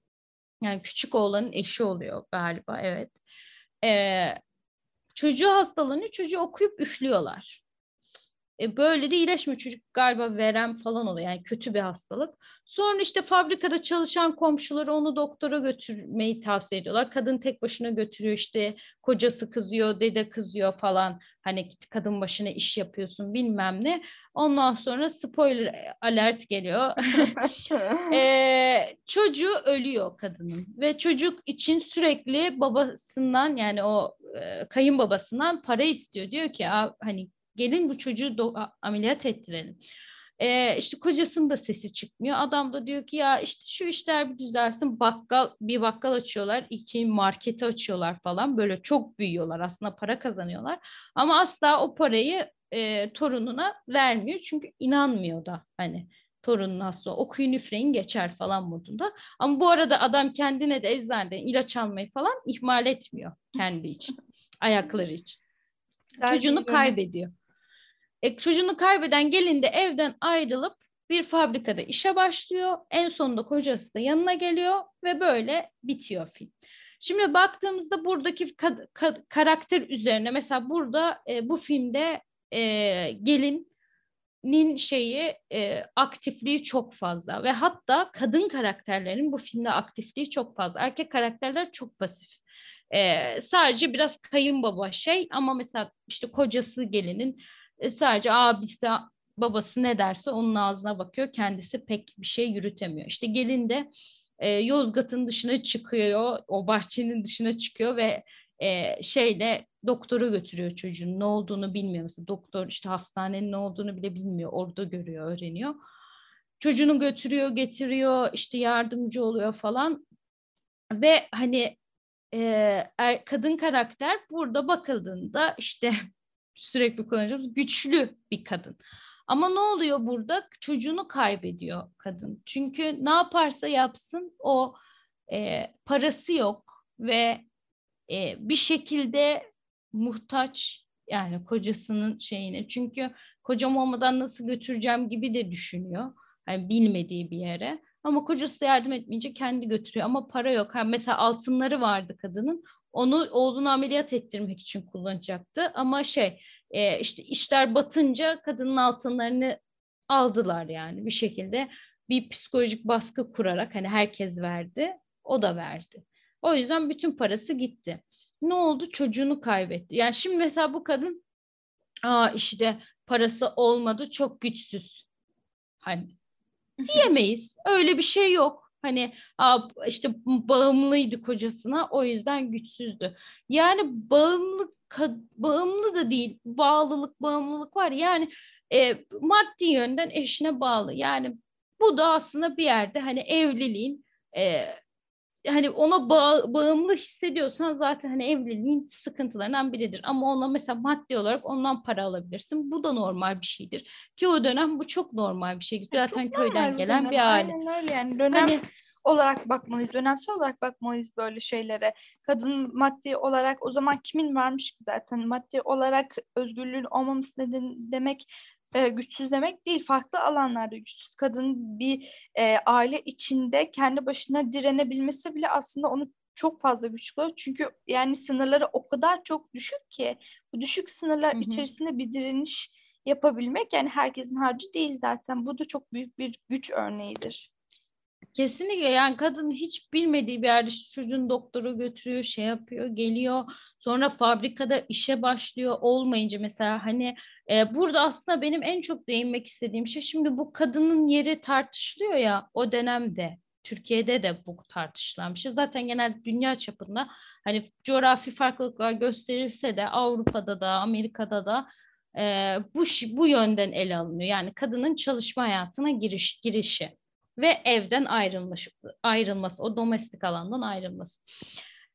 yani küçük oğlanın eşi oluyor galiba evet. Ee, çocuğu hastalanıyor. Çocuğu okuyup üflüyorlar. E, böyle de iyileşmiyor. Çocuk galiba verem falan oluyor. Yani kötü bir hastalık. Sonra işte fabrikada çalışan komşuları onu doktora götürmeyi tavsiye ediyorlar. Kadın tek başına götürüyor işte kocası kızıyor, dede kızıyor falan. Hani kadın başına iş yapıyorsun bilmem ne. Ondan sonra spoiler alert geliyor. e, çocuğu ölüyor kadının ve çocuk için sürekli babasından yani o e, kayınbabasından para istiyor. Diyor ki hani gelin bu çocuğu ameliyat ettirelim. Ee, işte kocasının da sesi çıkmıyor. Adam da diyor ki ya işte şu işler bir düzelsin. Bakkal bir bakkal açıyorlar, iki marketi açıyorlar falan. Böyle çok büyüyorlar. Aslında para kazanıyorlar. Ama asla o parayı e, torununa vermiyor. Çünkü inanmıyor da hani torunun hasta okuyun üfreyin geçer falan modunda. Ama bu arada adam kendine de eczaneden ilaç almayı falan ihmal etmiyor kendi için. ayakları için. Güzel Çocuğunu kaybediyor. E, çocuğunu kaybeden gelin de evden ayrılıp bir fabrikada işe başlıyor. En sonunda kocası da yanına geliyor ve böyle bitiyor film. Şimdi baktığımızda buradaki ka- ka- karakter üzerine mesela burada e, bu filmde e, gelinin şeyi e, aktifliği çok fazla ve hatta kadın karakterlerin bu filmde aktifliği çok fazla. Erkek karakterler çok pasif. E, sadece biraz kayınbaba şey ama mesela işte kocası gelinin e, sadece abisi babası ne derse onun ağzına bakıyor. Kendisi pek bir şey yürütemiyor. İşte gelin de e, Yozgat'ın dışına çıkıyor. O bahçenin dışına çıkıyor ve e, şeyle doktora götürüyor çocuğun ne olduğunu bilmiyor. Mesela doktor işte hastanenin ne olduğunu bile bilmiyor. Orada görüyor, öğreniyor. Çocuğunu götürüyor, getiriyor, işte yardımcı oluyor falan. Ve hani e, er, kadın karakter burada bakıldığında işte sürekli kullanacağımız güçlü bir kadın. Ama ne oluyor burada? Çocuğunu kaybediyor kadın. Çünkü ne yaparsa yapsın o e, parası yok ve e, bir şekilde muhtaç yani kocasının şeyine. Çünkü kocam olmadan nasıl götüreceğim gibi de düşünüyor. Yani bilmediği bir yere. Ama kocası yardım etmeyince kendi götürüyor. Ama para yok. Yani mesela altınları vardı kadının. Onu oğlunu ameliyat ettirmek için kullanacaktı. Ama şey e, işte işler batınca kadının altınlarını aldılar yani bir şekilde bir psikolojik baskı kurarak hani herkes verdi o da verdi. O yüzden bütün parası gitti. Ne oldu? Çocuğunu kaybetti. Yani şimdi mesela bu kadın aa işte parası olmadı çok güçsüz. Hani diyemeyiz. Öyle bir şey yok. Hani işte bağımlıydı kocasına o yüzden güçsüzdü. Yani bağımlı bağımlı da değil bağlılık bağımlılık var. Yani e, maddi yönden eşine bağlı. Yani bu da aslında bir yerde hani evliliğin e, hani ona bağ, bağımlı hissediyorsan zaten hani evliliğin sıkıntılarından biridir. Ama ona mesela maddi olarak ondan para alabilirsin. Bu da normal bir şeydir. Ki o dönem bu çok normal bir şey. Zaten çok köyden gelen dönem. bir aile. Aynen öyle yani dönem hani, olarak bakmalıyız, dönemsel olarak bakmalıyız böyle şeylere. Kadın maddi olarak o zaman kimin varmış ki zaten maddi olarak özgürlüğün olmaması neden demek e, güçsüz demek değil. Farklı alanlarda güçsüz kadın bir e, aile içinde kendi başına direnebilmesi bile aslında onu çok fazla güçlü. Çünkü yani sınırları o kadar çok düşük ki bu düşük sınırlar hı hı. içerisinde bir direniş yapabilmek yani herkesin harcı değil zaten. Bu da çok büyük bir güç örneğidir. Kesinlikle yani kadın hiç bilmediği bir yerde çocuğun doktoru götürüyor, şey yapıyor, geliyor. Sonra fabrikada işe başlıyor olmayınca mesela hani e, burada aslında benim en çok değinmek istediğim şey şimdi bu kadının yeri tartışılıyor ya o dönemde. Türkiye'de de bu tartışılan bir şey. Zaten genel dünya çapında hani coğrafi farklılıklar gösterilse de Avrupa'da da Amerika'da da e, bu bu yönden ele alınıyor. Yani kadının çalışma hayatına giriş girişi ve evden ayrılmış, ayrılması, o domestik alandan ayrılması.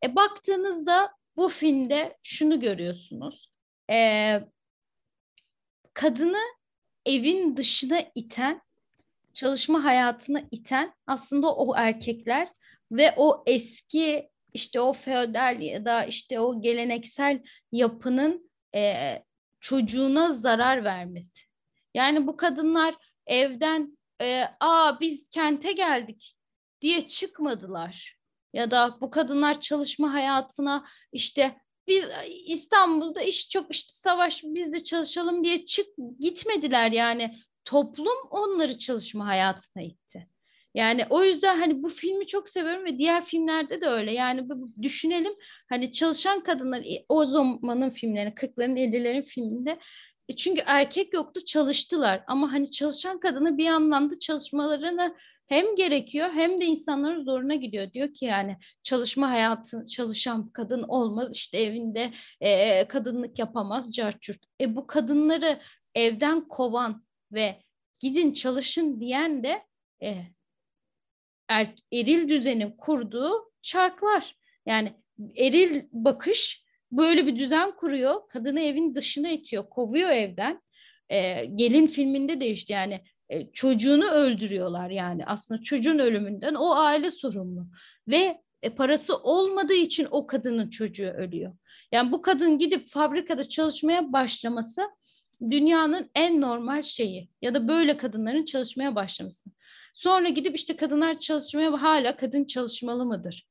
E, baktığınızda bu filmde şunu görüyorsunuz. E, kadını evin dışına iten, çalışma hayatına iten aslında o erkekler ve o eski işte o feodal ya da işte o geleneksel yapının e, çocuğuna zarar vermesi. Yani bu kadınlar evden e, aa biz kente geldik diye çıkmadılar. Ya da bu kadınlar çalışma hayatına işte biz İstanbul'da iş çok işte savaş biz de çalışalım diye çık gitmediler yani toplum onları çalışma hayatına itti. Yani o yüzden hani bu filmi çok seviyorum ve diğer filmlerde de öyle. Yani düşünelim hani çalışan kadınlar o zamanın filmlerini 40'ların 50'lerin filminde e, çünkü erkek yoktu çalıştılar ama hani çalışan kadını bir anlamda çalışmalarını hem gerekiyor hem de insanların zoruna gidiyor. Diyor ki yani çalışma hayatı çalışan kadın olmaz işte evinde e, kadınlık yapamaz carçurt. E bu kadınları evden kovan ve gidin çalışın diyen de e, er, eril düzenin kurduğu çarklar. Yani eril bakış böyle bir düzen kuruyor. Kadını evin dışına itiyor, kovuyor evden. E, gelin filminde de işte yani e, çocuğunu öldürüyorlar yani aslında çocuğun ölümünden o aile sorumlu ve e, parası olmadığı için o kadının çocuğu ölüyor. Yani bu kadın gidip fabrikada çalışmaya başlaması dünyanın en normal şeyi ya da böyle kadınların çalışmaya başlaması. Sonra gidip işte kadınlar çalışmaya hala kadın çalışmalı mıdır?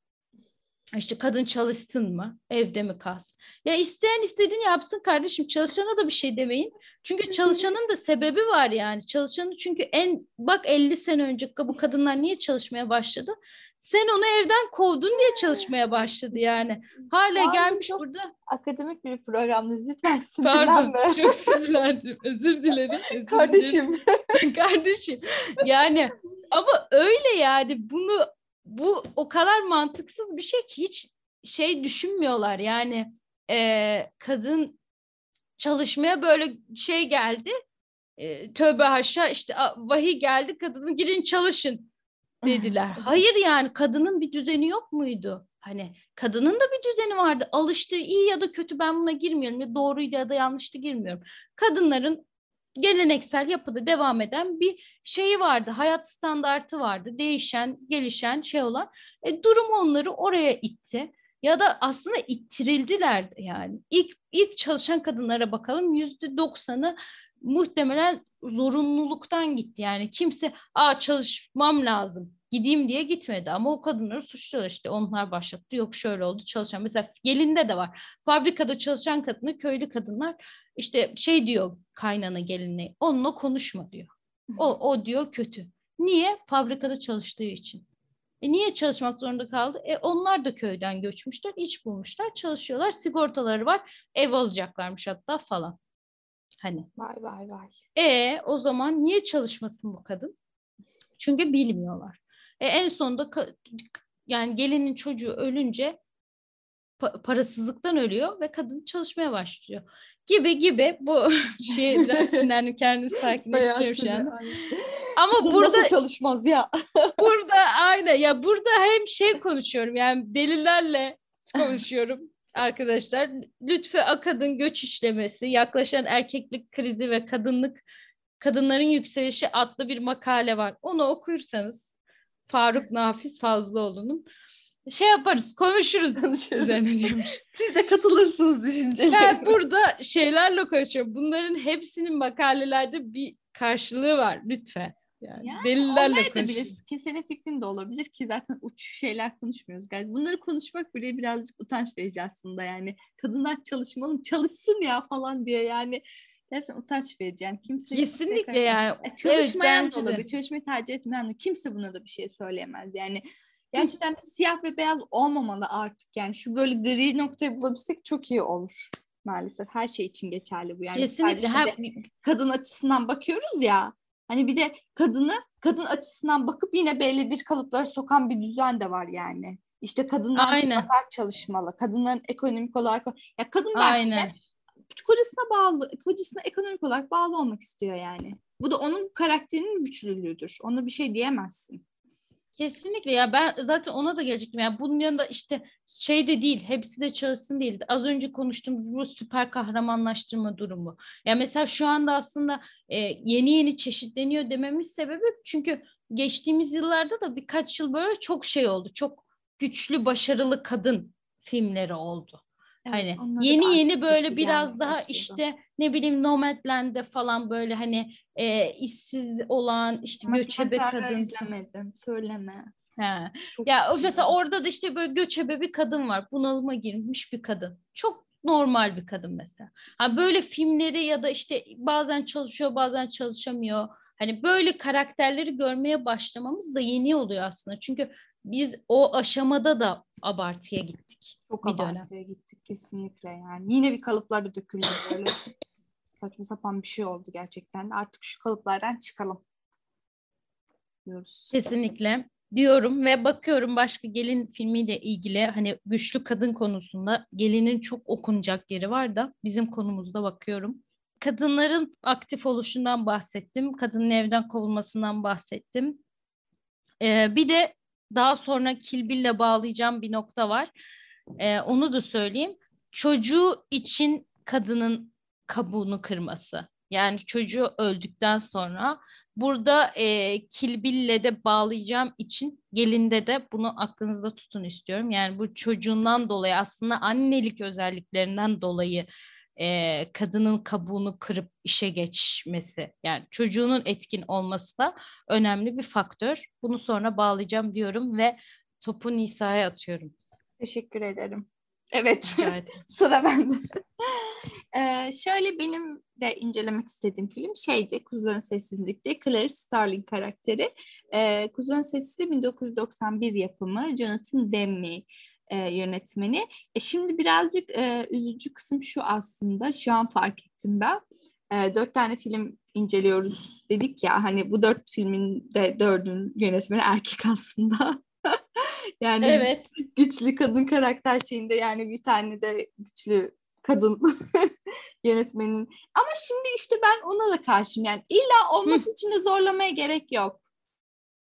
İşte kadın çalışsın mı? Evde mi kalsın? Ya isteyen istediğini yapsın kardeşim. Çalışana da bir şey demeyin. Çünkü çalışanın da sebebi var yani. Çalışanı çünkü en bak 50 sene önce bu kadınlar niye çalışmaya başladı? Sen onu evden kovdun diye çalışmaya başladı yani. Hala gelmiş burada. Akademik bir programdayız. Lütfen sinirlenme. Pardon çok sinirlendim. Özür dilerim. Özür Kardeşim. Dilerim. Kardeşim. Yani ama öyle yani bunu bu o kadar mantıksız bir şey ki hiç şey düşünmüyorlar yani e, kadın çalışmaya böyle şey geldi e, tövbe haşa işte vahiy geldi kadının girin çalışın dediler. Hayır yani kadının bir düzeni yok muydu? Hani kadının da bir düzeni vardı. Alıştığı iyi ya da kötü ben buna girmiyorum. Ya doğruydu ya da yanlıştı girmiyorum. Kadınların geleneksel yapıda devam eden bir şeyi vardı. Hayat standartı vardı. Değişen, gelişen şey olan. E, durum onları oraya itti. Ya da aslında ittirildiler yani. İlk, ilk çalışan kadınlara bakalım yüzde doksanı muhtemelen zorunluluktan gitti. Yani kimse Aa, çalışmam lazım gideyim diye gitmedi ama o kadınları suçluyorlar işte onlar başlattı yok şöyle oldu çalışan mesela gelinde de var fabrikada çalışan kadını köylü kadınlar işte şey diyor kaynana gelinle onunla konuşma diyor. O, o diyor kötü. Niye? Fabrikada çalıştığı için. E niye çalışmak zorunda kaldı? E onlar da köyden göçmüşler, iş bulmuşlar, çalışıyorlar, sigortaları var, ev alacaklarmış hatta falan. Hani. Vay vay vay. E o zaman niye çalışmasın bu kadın? Çünkü bilmiyorlar. E en sonunda yani gelinin çocuğu ölünce pa- parasızlıktan ölüyor ve kadın çalışmaya başlıyor gibi gibi bu şeyden sinirlendim kendimi sakinleştiriyorum şu an. Ama burada nasıl çalışmaz ya? burada aynen ya burada hem şey konuşuyorum yani delillerle konuşuyorum arkadaşlar. Lütfü Akad'ın göç işlemesi, yaklaşan erkeklik krizi ve kadınlık kadınların yükselişi adlı bir makale var. Onu okursanız Faruk Nafiz Fazlıoğlu'nun şey yaparız, konuşuruz. Konuşuruz. Siz de katılırsınız düşüncelerime. Ben burada şeylerle konuşuyorum. Bunların hepsinin makalelerde bir karşılığı var lütfen. Yani, yani delillerle konuşuyoruz. Ki senin fikrin de olabilir ki zaten uç şeyler konuşmuyoruz. Yani bunları konuşmak bile birazcık utanç verici aslında yani. Kadınlar çalışmalı, çalışsın ya falan diye yani. Gerçekten utanç verici yani kimse kesinlikle yani e, çalışmayan evet, da olabilir çalışmayı tercih etmeyen de kimse buna da bir şey söyleyemez yani Gerçekten siyah ve beyaz olmamalı artık. Yani şu böyle gri noktayı bulabilsek çok iyi olur maalesef. Her şey için geçerli bu. Yani Kesinlikle. Her... kadın açısından bakıyoruz ya hani bir de kadını kadın açısından bakıp yine belli bir kalıplara sokan bir düzen de var yani. İşte kadınlar Aynen. çalışmalı kadınların ekonomik olarak ya kadın belki Aynen. de kocasına bağlı kocasına ekonomik olarak bağlı olmak istiyor yani. Bu da onun karakterinin güçlülüğüdür. Ona bir şey diyemezsin Kesinlikle ya ben zaten ona da gelecektim. Yani bunun yanında işte şey de değil, hepsi de çalışsın değil. Az önce konuştuğumuz bu süper kahramanlaştırma durumu. Ya mesela şu anda aslında e, yeni yeni çeşitleniyor dememiz sebebi çünkü geçtiğimiz yıllarda da birkaç yıl böyle çok şey oldu. Çok güçlü, başarılı kadın filmleri oldu. Evet, hani yeni yeni böyle biraz daha başladı. işte ne bileyim Nomadland'de falan böyle hani e, işsiz olan işte Ama göçebe kadın. izlemedim. Söyleme. He. Çok ya istedim. mesela orada da işte böyle göçebe bir kadın var. Bunalıma girmiş bir kadın. Çok normal bir kadın mesela. Ha böyle filmleri ya da işte bazen çalışıyor bazen çalışamıyor. Hani böyle karakterleri görmeye başlamamız da yeni oluyor aslında. Çünkü biz o aşamada da abartıya gittik. Çok bir abartıya dönem. gittik kesinlikle yani. Yine bir kalıplarda döküldü böyle. Saçma sapan bir şey oldu gerçekten. Artık şu kalıplardan çıkalım diyoruz. Kesinlikle diyorum ve bakıyorum başka gelin filmiyle ilgili hani güçlü kadın konusunda gelinin çok okunacak yeri var da bizim konumuzda bakıyorum. Kadınların aktif oluşundan bahsettim. Kadının evden kovulmasından bahsettim. Ee, bir de daha sonra Kilbil'le bağlayacağım bir nokta var. Ee, onu da söyleyeyim. Çocuğu için kadının kabuğunu kırması. Yani çocuğu öldükten sonra Burada e, Kilbil'le de bağlayacağım için gelinde de bunu aklınızda tutun istiyorum. Yani bu çocuğundan dolayı aslında annelik özelliklerinden dolayı e, kadının kabuğunu kırıp işe geçmesi. Yani çocuğunun etkin olması da önemli bir faktör. Bunu sonra bağlayacağım diyorum ve topu Nisa'ya atıyorum. Teşekkür ederim. Evet. Sıra bende. ee, şöyle benim de incelemek istediğim film şeydi. Kuzuların Sessizlik'te Clarice Starling karakteri. Ee, Kuzuların Sessizliği 1991 yapımı. Jonathan Demme e, yönetmeni. E, şimdi birazcık e, üzücü kısım şu aslında. Şu an fark ettim ben. E, dört tane film inceliyoruz dedik ya. Hani bu dört filmin de dördün yönetmeni erkek aslında. yani evet. güçlü kadın karakter şeyinde yani bir tane de güçlü kadın yönetmenin. Ama şimdi işte ben ona da karşıyım yani illa olması Hı. için de zorlamaya gerek yok.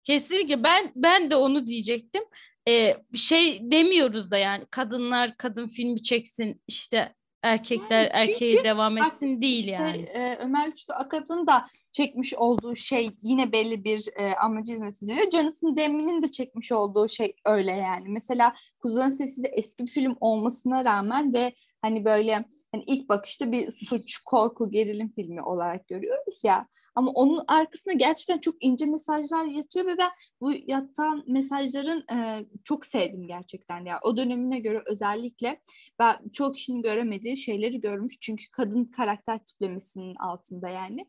Kesinlikle ben ben de onu diyecektim. Ee, şey demiyoruz da yani kadınlar kadın filmi çeksin işte erkekler yani erkeğe devam etsin değil işte, yani. E, Ömer Güçlü Akat'ın da çekmiş olduğu şey yine belli bir e, amacı hizmet ediyor. Jonathan Demme'nin de çekmiş olduğu şey öyle yani. Mesela Kuzuların Sesi eski bir film olmasına rağmen ve hani böyle hani ilk bakışta bir suç, korku, gerilim filmi olarak görüyoruz ya. Ama onun arkasında gerçekten çok ince mesajlar yatıyor ve ben bu yatan mesajların e, çok sevdim gerçekten ya. O dönemine göre özellikle ben çok kişinin göremediği şeyleri görmüş. Çünkü kadın karakter tiplemesinin altında yani.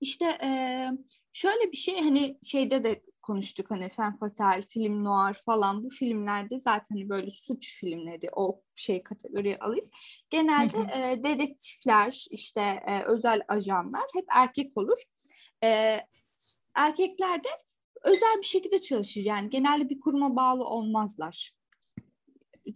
İşte e, şöyle bir şey hani şeyde de konuştuk hani Femme Fatale, film noir falan bu filmlerde zaten hani böyle suç filmleri o şey kategoriye alıyız. Genelde e, dedektifler işte e, özel ajanlar hep erkek olur. E, erkekler de özel bir şekilde çalışır yani genelde bir kuruma bağlı olmazlar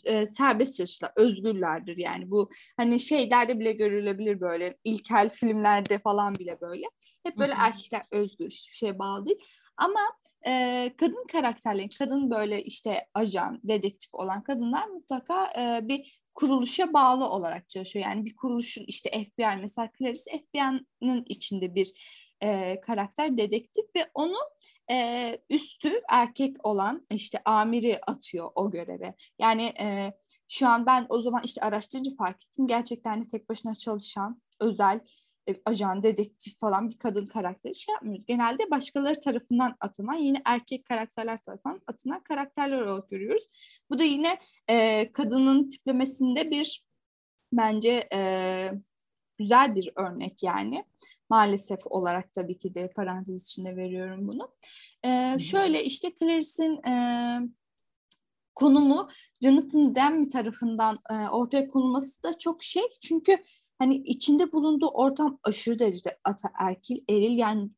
e, serbest çalışırlar, özgürlerdir yani bu hani şeylerde bile görülebilir böyle ilkel filmlerde falan bile böyle. Hep böyle Hı-hı. erkekler özgür, hiçbir şeye bağlı değil. Ama e, kadın karakterlerin, kadın böyle işte ajan, dedektif olan kadınlar mutlaka e, bir kuruluşa bağlı olarak çalışıyor. Yani bir kuruluşun işte FBI mesela Clarice FBI'nin içinde bir e, karakter dedektif ve onu e, üstü erkek olan işte amiri atıyor o göreve. Yani e, şu an ben o zaman işte araştırınca fark ettim. Gerçekten de tek başına çalışan özel e, ajan, dedektif falan bir kadın karakteri şey yapmıyoruz. Genelde başkaları tarafından atılan yine erkek karakterler tarafından atılan karakterler olarak görüyoruz. Bu da yine e, kadının tiplemesinde bir bence e, güzel bir örnek yani. Maalesef olarak tabii ki de parantez içinde veriyorum bunu. Ee, şöyle işte Clarice'in e, konumu Jonathan Demme tarafından e, ortaya konulması da çok şey. Çünkü hani içinde bulunduğu ortam aşırı derecede ataerkil, eril yani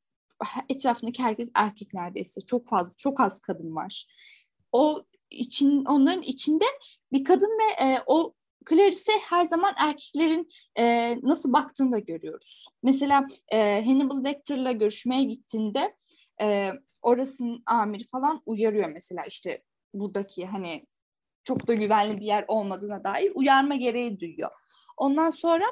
etrafındaki herkes erkek neredeyse. Çok fazla, çok az kadın var. O için onların içinde bir kadın ve e, o Clarice her zaman erkeklerin e, nasıl baktığını da görüyoruz. Mesela e, Hannibal Lecter'la görüşmeye gittiğinde e, orasının amiri falan uyarıyor mesela işte buradaki hani çok da güvenli bir yer olmadığına dair uyarma gereği duyuyor. Ondan sonra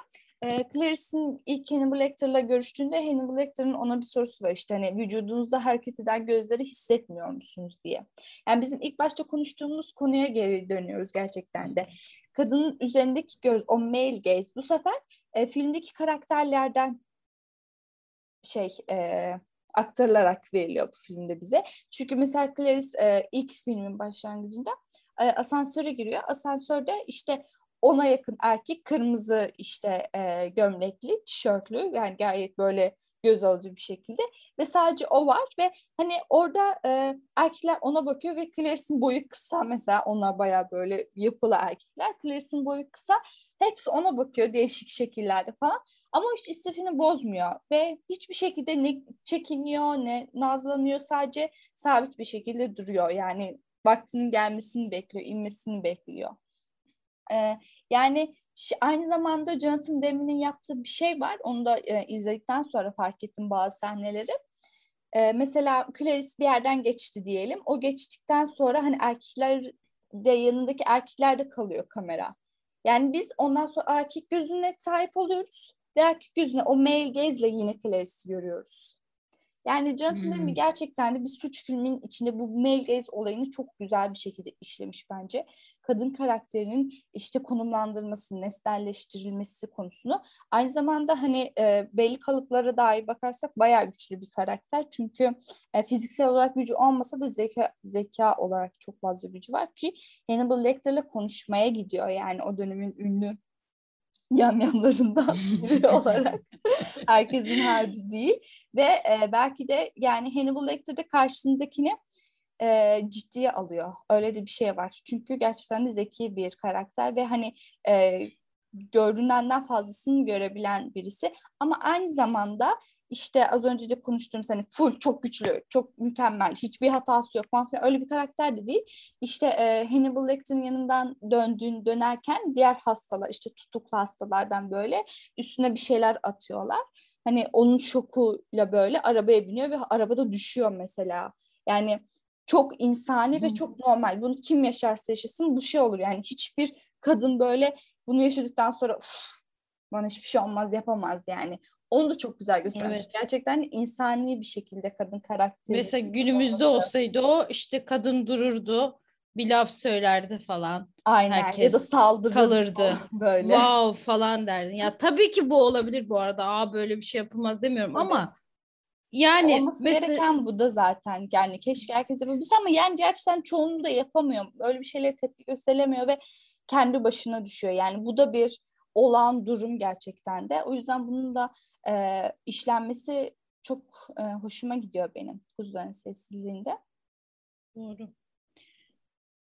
E, Clarice'in ilk Hannibal Lecter'la görüştüğünde Hannibal Lecter'ın ona bir sorusu var işte hani vücudunuzda hareket eden gözleri hissetmiyor musunuz diye. Yani bizim ilk başta konuştuğumuz konuya geri dönüyoruz gerçekten de. Kadının üzerindeki göz, o male gaze bu sefer e, filmdeki karakterlerden şey e, aktarılarak veriliyor bu filmde bize. Çünkü mesela Clarice e, ilk filmin başlangıcında e, asansöre giriyor. Asansörde işte ona yakın erkek kırmızı işte e, gömlekli, tişörtlü yani gayet böyle göz alıcı bir şekilde ve sadece o var ve hani orada e, erkekler ona bakıyor ve Clarice'in boyu kısa mesela onlar baya böyle yapılı erkekler. Clarice'in boyu kısa hepsi ona bakıyor değişik şekillerde falan ama hiç istifini bozmuyor ve hiçbir şekilde ne çekiniyor ne nazlanıyor sadece sabit bir şekilde duruyor yani vaktinin gelmesini bekliyor inmesini bekliyor. Ee, yani aynı zamanda Jonathan Demi'nin yaptığı bir şey var. Onu da e, izledikten sonra fark ettim bazı sahneleri. E, mesela Clarice bir yerden geçti diyelim. O geçtikten sonra hani erkekler de yanındaki erkekler de kalıyor kamera. Yani biz ondan sonra erkek gözüne sahip oluyoruz ve erkek gözüne o male gaze'le yine Clarice'i görüyoruz. Yani Jonathan hmm. Gerçekten de bir suç filmin içinde bu male gaze olayını çok güzel bir şekilde işlemiş bence. Kadın karakterinin işte konumlandırması, nesnelleştirilmesi konusunu. Aynı zamanda hani e, belli kalıplara dair bakarsak bayağı güçlü bir karakter. Çünkü e, fiziksel olarak gücü olmasa da zeka zeka olarak çok fazla gücü var ki Hannibal Lecter'la konuşmaya gidiyor. Yani o dönemin ünlü yamyamlarından biri olarak herkesin harcı değil ve e, belki de yani Hannibal Lecter'de karşısındakini e, ciddiye alıyor. Öyle de bir şey var. Çünkü gerçekten de zeki bir karakter ve hani e, gördüğünden fazlasını görebilen birisi ama aynı zamanda işte az önce de konuştuğumuz hani full çok güçlü, çok mükemmel, hiçbir hatası yok falan filan öyle bir karakter de değil. İşte e, Hannibal Lecter'ın yanından döndüğün dönerken diğer hastalar işte tutuklu hastalardan böyle üstüne bir şeyler atıyorlar. Hani onun şokuyla böyle arabaya biniyor ve arabada düşüyor mesela. Yani çok insani ve çok normal. Bunu kim yaşarsa yaşasın bu şey olur. Yani hiçbir kadın böyle bunu yaşadıktan sonra bana hiçbir şey olmaz yapamaz yani. Onu da çok güzel göstermiş. Evet. Gerçekten insani bir şekilde kadın karakteri. Mesela günümüzde olması. olsaydı o işte kadın dururdu bir laf söylerdi falan. Aynen Herkes ya da saldırırdı. Kalırdı. Böyle. Wow falan derdin. Ya tabii ki bu olabilir bu arada. Aa böyle bir şey yapılmaz demiyorum evet. ama yani olması mesela... gereken bu da zaten. Yani keşke herkes yapabilse ama yani gerçekten çoğunluğu da yapamıyor. Öyle bir şeylere tepki gösteremiyor ve kendi başına düşüyor. Yani bu da bir olan durum gerçekten de. O yüzden bunun da e, işlenmesi çok e, hoşuma gidiyor benim kuzuların sessizliğinde. Doğru.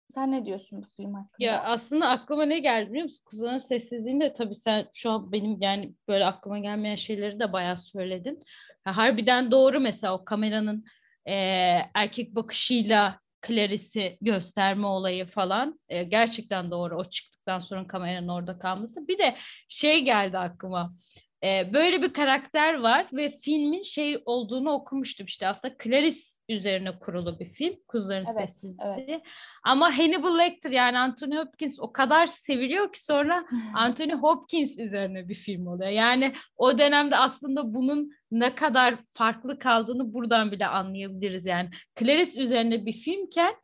Sen ne diyorsun bu film hakkında? Ya aslında aklıma ne geldi biliyor musun? Kuzuların sessizliğinde tabii sen şu an benim yani böyle aklıma gelmeyen şeyleri de bayağı söyledin. Ya, harbiden doğru mesela o kameranın e, erkek bakışıyla Clarice'i gösterme olayı falan e, gerçekten doğru. O çıktıktan sonra kameranın orada kalması. Bir de şey geldi aklıma. E, böyle bir karakter var ve filmin şey olduğunu okumuştum işte aslında Clarice üzerine kurulu bir film. Kuzuların evet, Sessizliği. Evet. Ama Hannibal Lecter yani Anthony Hopkins o kadar seviliyor ki sonra Anthony Hopkins üzerine bir film oluyor. Yani o dönemde aslında bunun ne kadar farklı kaldığını buradan bile anlayabiliriz. Yani Clarice üzerine bir filmken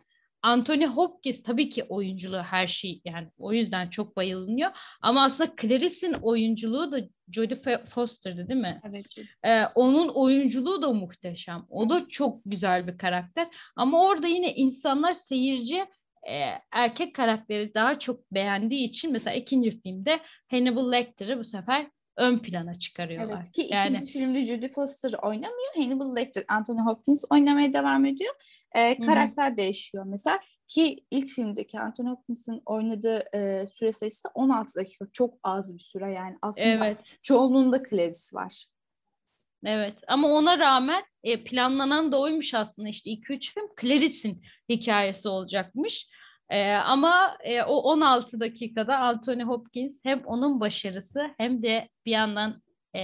Anthony Hopkins tabii ki oyunculuğu her şey yani o yüzden çok bayılınıyor. Ama aslında Clarice'in oyunculuğu da Jodie Foster'dı değil mi? Evet. Ee, onun oyunculuğu da muhteşem. O da çok güzel bir karakter. Ama orada yine insanlar seyirci e, erkek karakteri daha çok beğendiği için mesela ikinci filmde Hannibal Lecter'ı bu sefer ön plana çıkarıyorlar. Evet ki yani... ikinci filmde Judy Foster oynamıyor. Hannibal Lecter, Anthony Hopkins oynamaya devam ediyor. Ee, karakter Hı-hı. değişiyor mesela ki ilk filmdeki Anthony Hopkins'in oynadığı e, süre sayısı da 16 dakika. Çok az bir süre yani. Aslında evet. çoğunluğunda Clarice var. Evet ama ona rağmen e, planlanan da oymuş aslında işte 2-3 film Clarice'in hikayesi olacakmış. E, ama e, o 16 dakikada Anthony Hopkins hem onun başarısı hem de bir yandan e,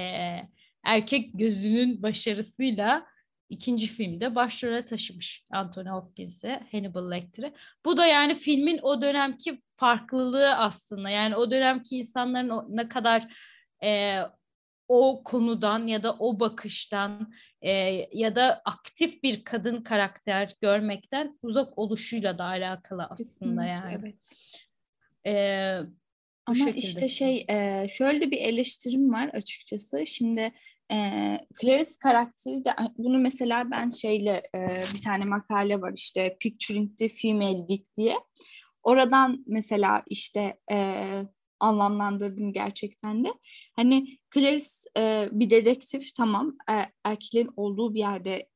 erkek gözünün başarısıyla ikinci filmde başrole taşımış Anthony Hopkins'i, Hannibal Lecter'i. Bu da yani filmin o dönemki farklılığı aslında. Yani o dönemki insanların ne kadar e, o konudan ya da o bakıştan e, ya da aktif bir kadın karakter görmekten uzak oluşuyla da alakalı aslında Kesinlikle, yani. Evet. E, Ama şekilde. işte şey e, şöyle bir eleştirim var açıkçası. Şimdi e, Clarice karakteri de bunu mesela ben şeyle e, bir tane makale var işte Picturing the Female Lead diye. Oradan mesela işte e, anlamlandırdım gerçekten de. Hani Clarice e, bir dedektif tamam e, erkeklerin olduğu bir yerde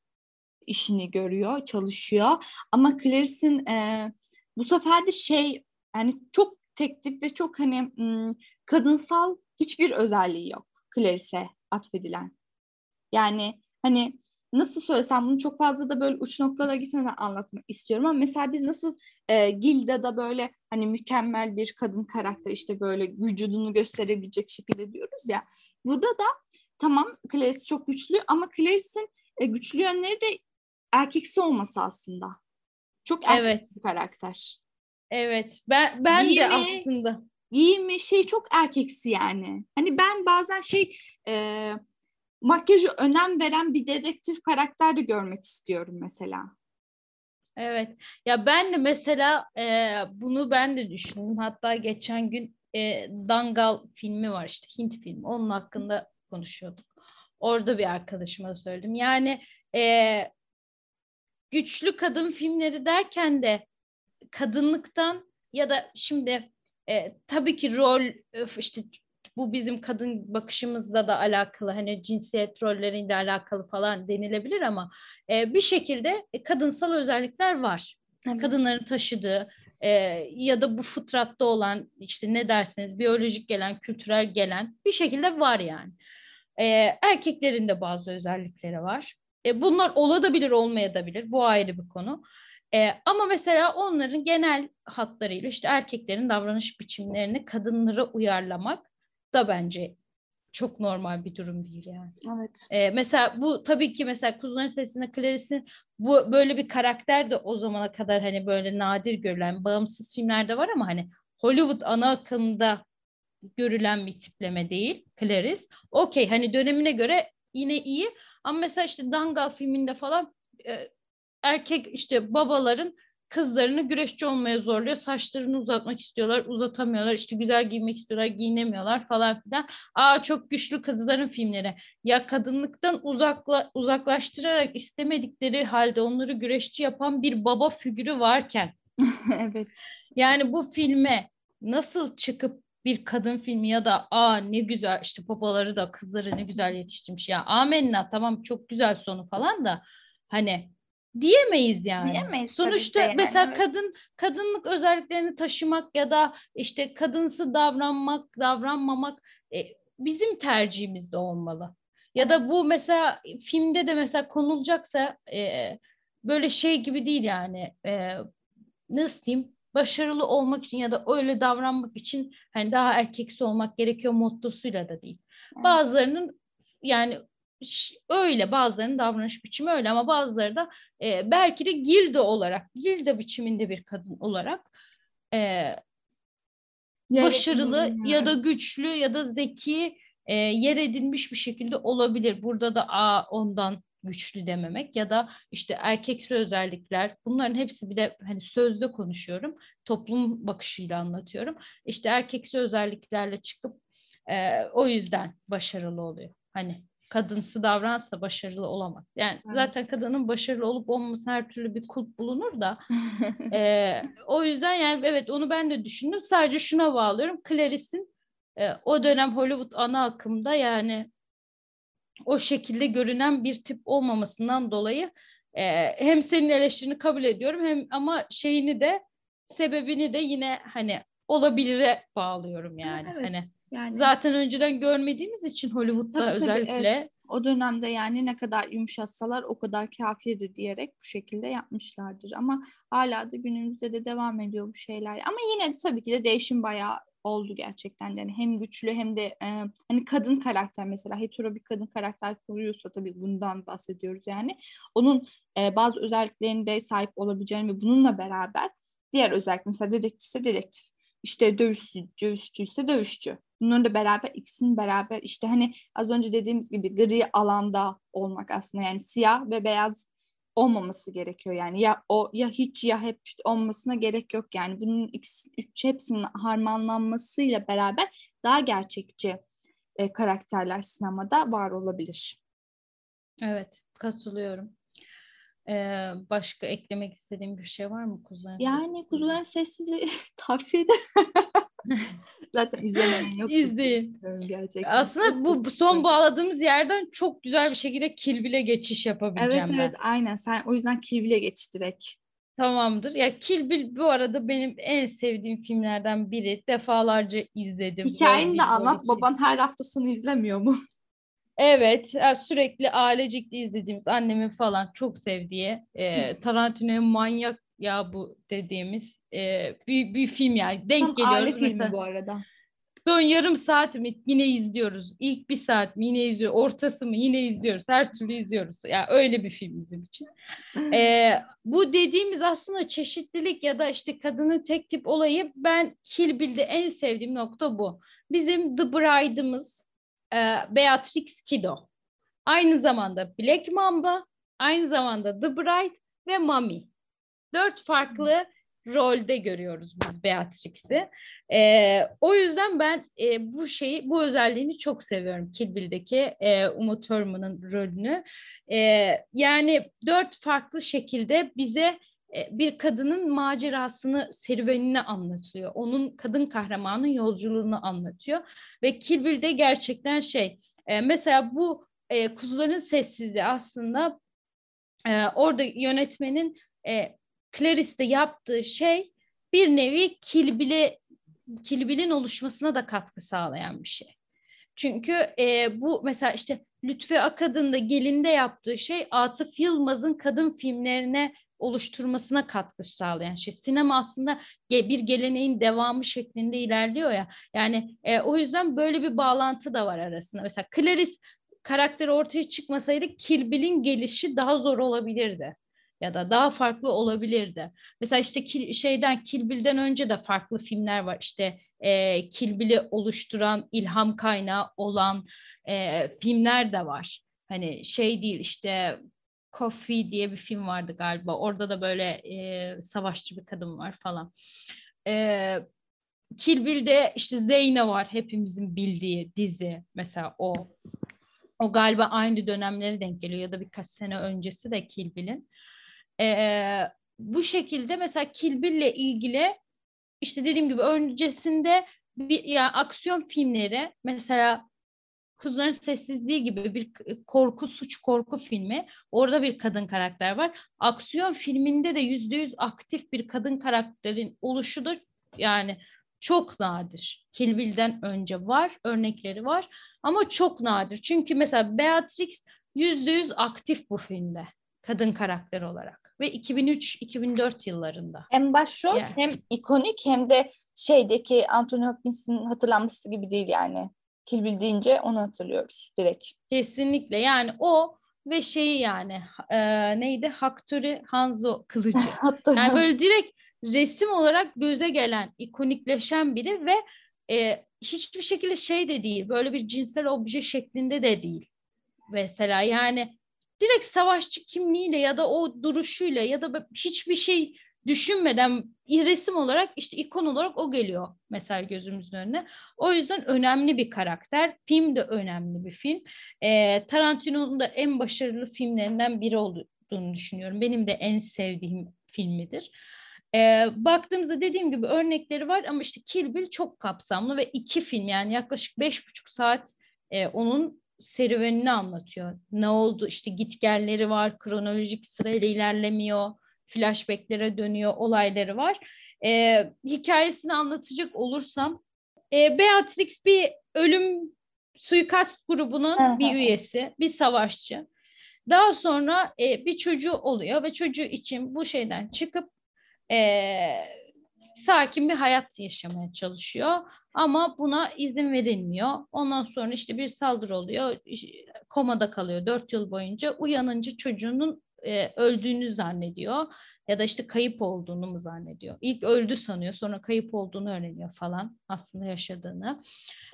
işini görüyor, çalışıyor. Ama Clarice'in e, bu sefer de şey yani çok teknik ve çok hani m, kadınsal hiçbir özelliği yok Clarice'e atfedilen. Yani hani nasıl söylesem bunu çok fazla da böyle uç noktalara gitmeden anlatmak istiyorum ama mesela biz nasıl e, Gilda'da böyle hani mükemmel bir kadın karakter işte böyle vücudunu gösterebilecek şekilde diyoruz ya. Burada da tamam Clarice çok güçlü ama Clarice'in e, güçlü yönleri de erkeksi olması aslında. Çok erkeksi evet. bir karakter. Evet. Ben ben giyimi, de aslında giyimi şey çok erkeksi yani. Hani ben bazen şey e, makyajı önem veren bir dedektif karakter de görmek istiyorum mesela. Evet. Ya ben de mesela e, bunu ben de düşündüm. Hatta geçen gün e, Dangal filmi var işte Hint filmi. Onun hakkında konuşuyorduk. Orada bir arkadaşıma söyledim. Yani e, güçlü kadın filmleri derken de kadınlıktan ya da şimdi e, tabii ki rol işte bu bizim kadın bakışımızla da alakalı hani cinsiyet rolleriyle alakalı falan denilebilir ama e, bir şekilde e, kadınsal özellikler var. Evet. Kadınların taşıdığı e, ya da bu fıtratta olan işte ne derseniz biyolojik gelen, kültürel gelen bir şekilde var yani. E, erkeklerin de bazı özellikleri var. E, bunlar olabilir, olmayabilir. Bu ayrı bir konu. E, ama mesela onların genel hatlarıyla işte erkeklerin davranış biçimlerini kadınlara uyarlamak da bence çok normal bir durum değil yani. Evet. Ee, mesela bu tabii ki mesela Kuzuların Sesi'nde Clarice'in bu böyle bir karakter de o zamana kadar hani böyle nadir görülen bağımsız filmlerde var ama hani Hollywood ana akımda görülen bir tipleme değil Clarice. Okey hani dönemine göre yine iyi ama mesela işte Dangal filminde falan e, erkek işte babaların kızlarını güreşçi olmaya zorluyor. Saçlarını uzatmak istiyorlar, uzatamıyorlar. İşte güzel giymek istiyorlar, giyinemiyorlar falan filan. Aa çok güçlü kızların filmleri. Ya kadınlıktan uzakla, uzaklaştırarak istemedikleri halde onları güreşçi yapan bir baba figürü varken. evet. Yani bu filme nasıl çıkıp bir kadın filmi ya da aa ne güzel işte babaları da kızları ne güzel yetiştirmiş ya amenna tamam çok güzel sonu falan da hani diyemeyiz yani. Diyemeyiz Sonuçta yani, mesela evet. kadın kadınlık özelliklerini taşımak ya da işte kadınsı davranmak, davranmamak e, bizim tercihimizde olmalı. Ya evet. da bu mesela filmde de mesela konulacaksa e, böyle şey gibi değil yani e, nasıl diyeyim başarılı olmak için ya da öyle davranmak için hani daha erkeksi olmak gerekiyor mottosuyla da değil. Evet. Bazılarının yani öyle bazılarının davranış biçimi öyle ama bazıları da e, belki de gilde olarak gilde biçiminde bir kadın olarak e, başarılı ya da güçlü ya da zeki e, yer edinmiş bir şekilde olabilir. Burada da a ondan güçlü dememek ya da işte erkeksi özellikler bunların hepsi bir de hani sözde konuşuyorum toplum bakışıyla anlatıyorum. İşte erkeksi özelliklerle çıkıp e, o yüzden başarılı oluyor. Hani kadınsı davransa başarılı olamaz. Yani evet. zaten kadının başarılı olup olmaması her türlü bir kulp bulunur da e, o yüzden yani evet onu ben de düşündüm. Sadece şuna bağlıyorum. Clarice'in e, o dönem Hollywood ana akımda yani o şekilde görünen bir tip olmamasından dolayı e, hem senin eleştirini kabul ediyorum hem ama şeyini de sebebini de yine hani olabilire bağlıyorum yani. Evet. Hani yani zaten önceden görmediğimiz için Hollywood'da tabii, tabii, özellikle evet. o dönemde yani ne kadar yumuşatsalar o kadar kafidir diyerek bu şekilde yapmışlardır ama hala da günümüzde de devam ediyor bu şeyler. Ama yine de tabii ki de değişim bayağı oldu gerçekten yani hem güçlü hem de e, hani kadın karakter mesela hetero bir kadın karakter kuruyorsa tabii bundan bahsediyoruz yani onun e, bazı özelliklerinde sahip olabileceğini ve bununla beraber diğer özellik mesela dedektifse dedektif işte dövüşçü, dövüşçüyse dövüşçü Bunların da beraber ikisinin beraber işte hani az önce dediğimiz gibi gri alanda olmak aslında yani siyah ve beyaz olmaması gerekiyor yani ya o ya hiç ya hep olmasına gerek yok yani bunun ikisi, üç hepsinin harmanlanmasıyla beraber daha gerçekçi e, karakterler sinemada var olabilir. Evet katılıyorum. Ee, başka eklemek istediğim bir şey var mı kuzuların? Yani kuzuların sessizliği tavsiye ederim. Zaten izlemeyen yok. İzleyin. Gerçekten. Aslında bu son bağladığımız yerden çok güzel bir şekilde Kilbil'e geçiş yapabileceğim Evet ben. evet aynen. Sen o yüzden Kilbil'e geç direkt. Tamamdır. Ya Kill bu arada benim en sevdiğim filmlerden biri. Defalarca izledim. Hikayeni de anlat. Baban her hafta sonu izlemiyor mu? Evet, sürekli ailecikli izlediğimiz annemin falan çok sevdiği e, Tarantino'ya manyak ya bu dediğimiz e, bir, bir film yani. Denk Tam geliyoruz. aile filmi mesela. bu arada. Son yarım saat mi yine izliyoruz. İlk bir saat mi yine izliyoruz. Ortası mı yine izliyoruz. Her türlü izliyoruz. Yani öyle bir film bizim için. ee, bu dediğimiz aslında çeşitlilik ya da işte kadının tek tip olayı ben Kill Bill'de en sevdiğim nokta bu. Bizim The Bride'ımız e, Beatrix Kiddo. Aynı zamanda Black Mamba, aynı zamanda The Bride ve Mami. Dört farklı rolde görüyoruz biz Beatrix'i. E, o yüzden ben e, bu şeyi, bu özelliğini çok seviyorum Kill Bill'deki e, Uma Thurman'ın rolünü. E, yani dört farklı şekilde bize e, bir kadının macerasını, serüvenini anlatıyor. Onun kadın kahramanın yolculuğunu anlatıyor. Ve Kill gerçekten şey, e, mesela bu e, Kuzuların Sessizliği aslında orada yönetmenin Clarice'de yaptığı şey bir nevi kilbile kilbilin oluşmasına da katkı sağlayan bir şey. Çünkü e, bu mesela işte Lütfi Akad'ın da Gelin'de yaptığı şey Atıf Yılmaz'ın kadın filmlerine oluşturmasına katkı sağlayan şey. Sinema aslında bir geleneğin devamı şeklinde ilerliyor ya. Yani e, o yüzden böyle bir bağlantı da var arasında. Mesela Clarice karakteri ortaya çıkmasaydı Kilbil'in gelişi daha zor olabilirdi ya da daha farklı olabilirdi. Mesela işte Kil, şeyden Kill Bill'den önce de farklı filmler var. İşte e, Kill Bill'i oluşturan, ilham kaynağı olan e, filmler de var. Hani şey değil işte Coffee diye bir film vardı galiba. Orada da böyle e, savaşçı bir kadın var falan. E, Kill işte Zeyne var hepimizin bildiği dizi mesela o. O galiba aynı dönemlere denk geliyor ya da birkaç sene öncesi de Kill Bill'in. Ee, bu şekilde mesela Kill Bill'le ilgili işte dediğim gibi öncesinde bir yani aksiyon filmleri mesela Kuzuların Sessizliği gibi bir korku suç korku filmi. Orada bir kadın karakter var. Aksiyon filminde de yüzde yüz aktif bir kadın karakterin oluşu da yani çok nadir. Kill Bill'den önce var, örnekleri var ama çok nadir. Çünkü mesela Beatrix yüzde yüz aktif bu filmde kadın karakter olarak ve 2003-2004 yıllarında. Hem başrol yani. hem ikonik hem de şeydeki Anthony Hopkins'in hatırlanması gibi değil yani. Kill Bill deyince onu hatırlıyoruz direkt. Kesinlikle yani o ve şeyi yani e, neydi Hakturi Hanzo kılıcı. yani böyle direkt resim olarak göze gelen, ikonikleşen biri ve e, hiçbir şekilde şey de değil, böyle bir cinsel obje şeklinde de değil. Mesela yani direkt savaşçı kimliğiyle ya da o duruşuyla ya da hiçbir şey düşünmeden resim olarak işte ikon olarak o geliyor mesela gözümüzün önüne. O yüzden önemli bir karakter. Film de önemli bir film. Ee, Tarantino'nun da en başarılı filmlerinden biri olduğunu düşünüyorum. Benim de en sevdiğim filmidir. Ee, baktığımızda dediğim gibi örnekleri var ama işte Kill Bill çok kapsamlı ve iki film yani yaklaşık beş buçuk saat e, onun serüvenini anlatıyor. Ne oldu işte gitgelleri var, kronolojik sırayla ilerlemiyor, flashbacklere dönüyor, olayları var. E, hikayesini anlatacak olursam e, Beatrix bir ölüm suikast grubunun bir üyesi, bir savaşçı. Daha sonra e, bir çocuğu oluyor ve çocuğu için bu şeyden çıkıp e, sakin bir hayat yaşamaya çalışıyor. Ama buna izin verilmiyor. Ondan sonra işte bir saldırı oluyor. Komada kalıyor dört yıl boyunca. Uyanınca çocuğunun e, öldüğünü zannediyor. ya da işte kayıp olduğunu mu zannediyor? İlk öldü sanıyor sonra kayıp olduğunu öğreniyor falan aslında yaşadığını.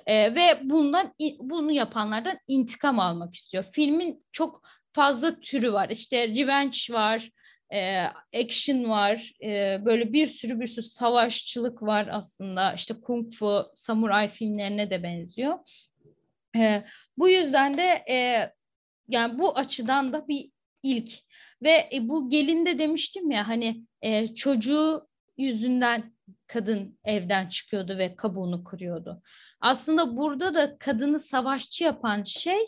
E, ve bundan bunu yapanlardan intikam almak istiyor. Filmin çok fazla türü var. İşte revenge var, e, action var, e, böyle bir sürü bir sürü savaşçılık var aslında. İşte kung fu, samuray filmlerine de benziyor. E, bu yüzden de e, yani bu açıdan da bir ilk ve e, bu gelinde demiştim ya hani e, çocuğu yüzünden kadın evden çıkıyordu ve kabuğunu kırıyordu. Aslında burada da kadını savaşçı yapan şey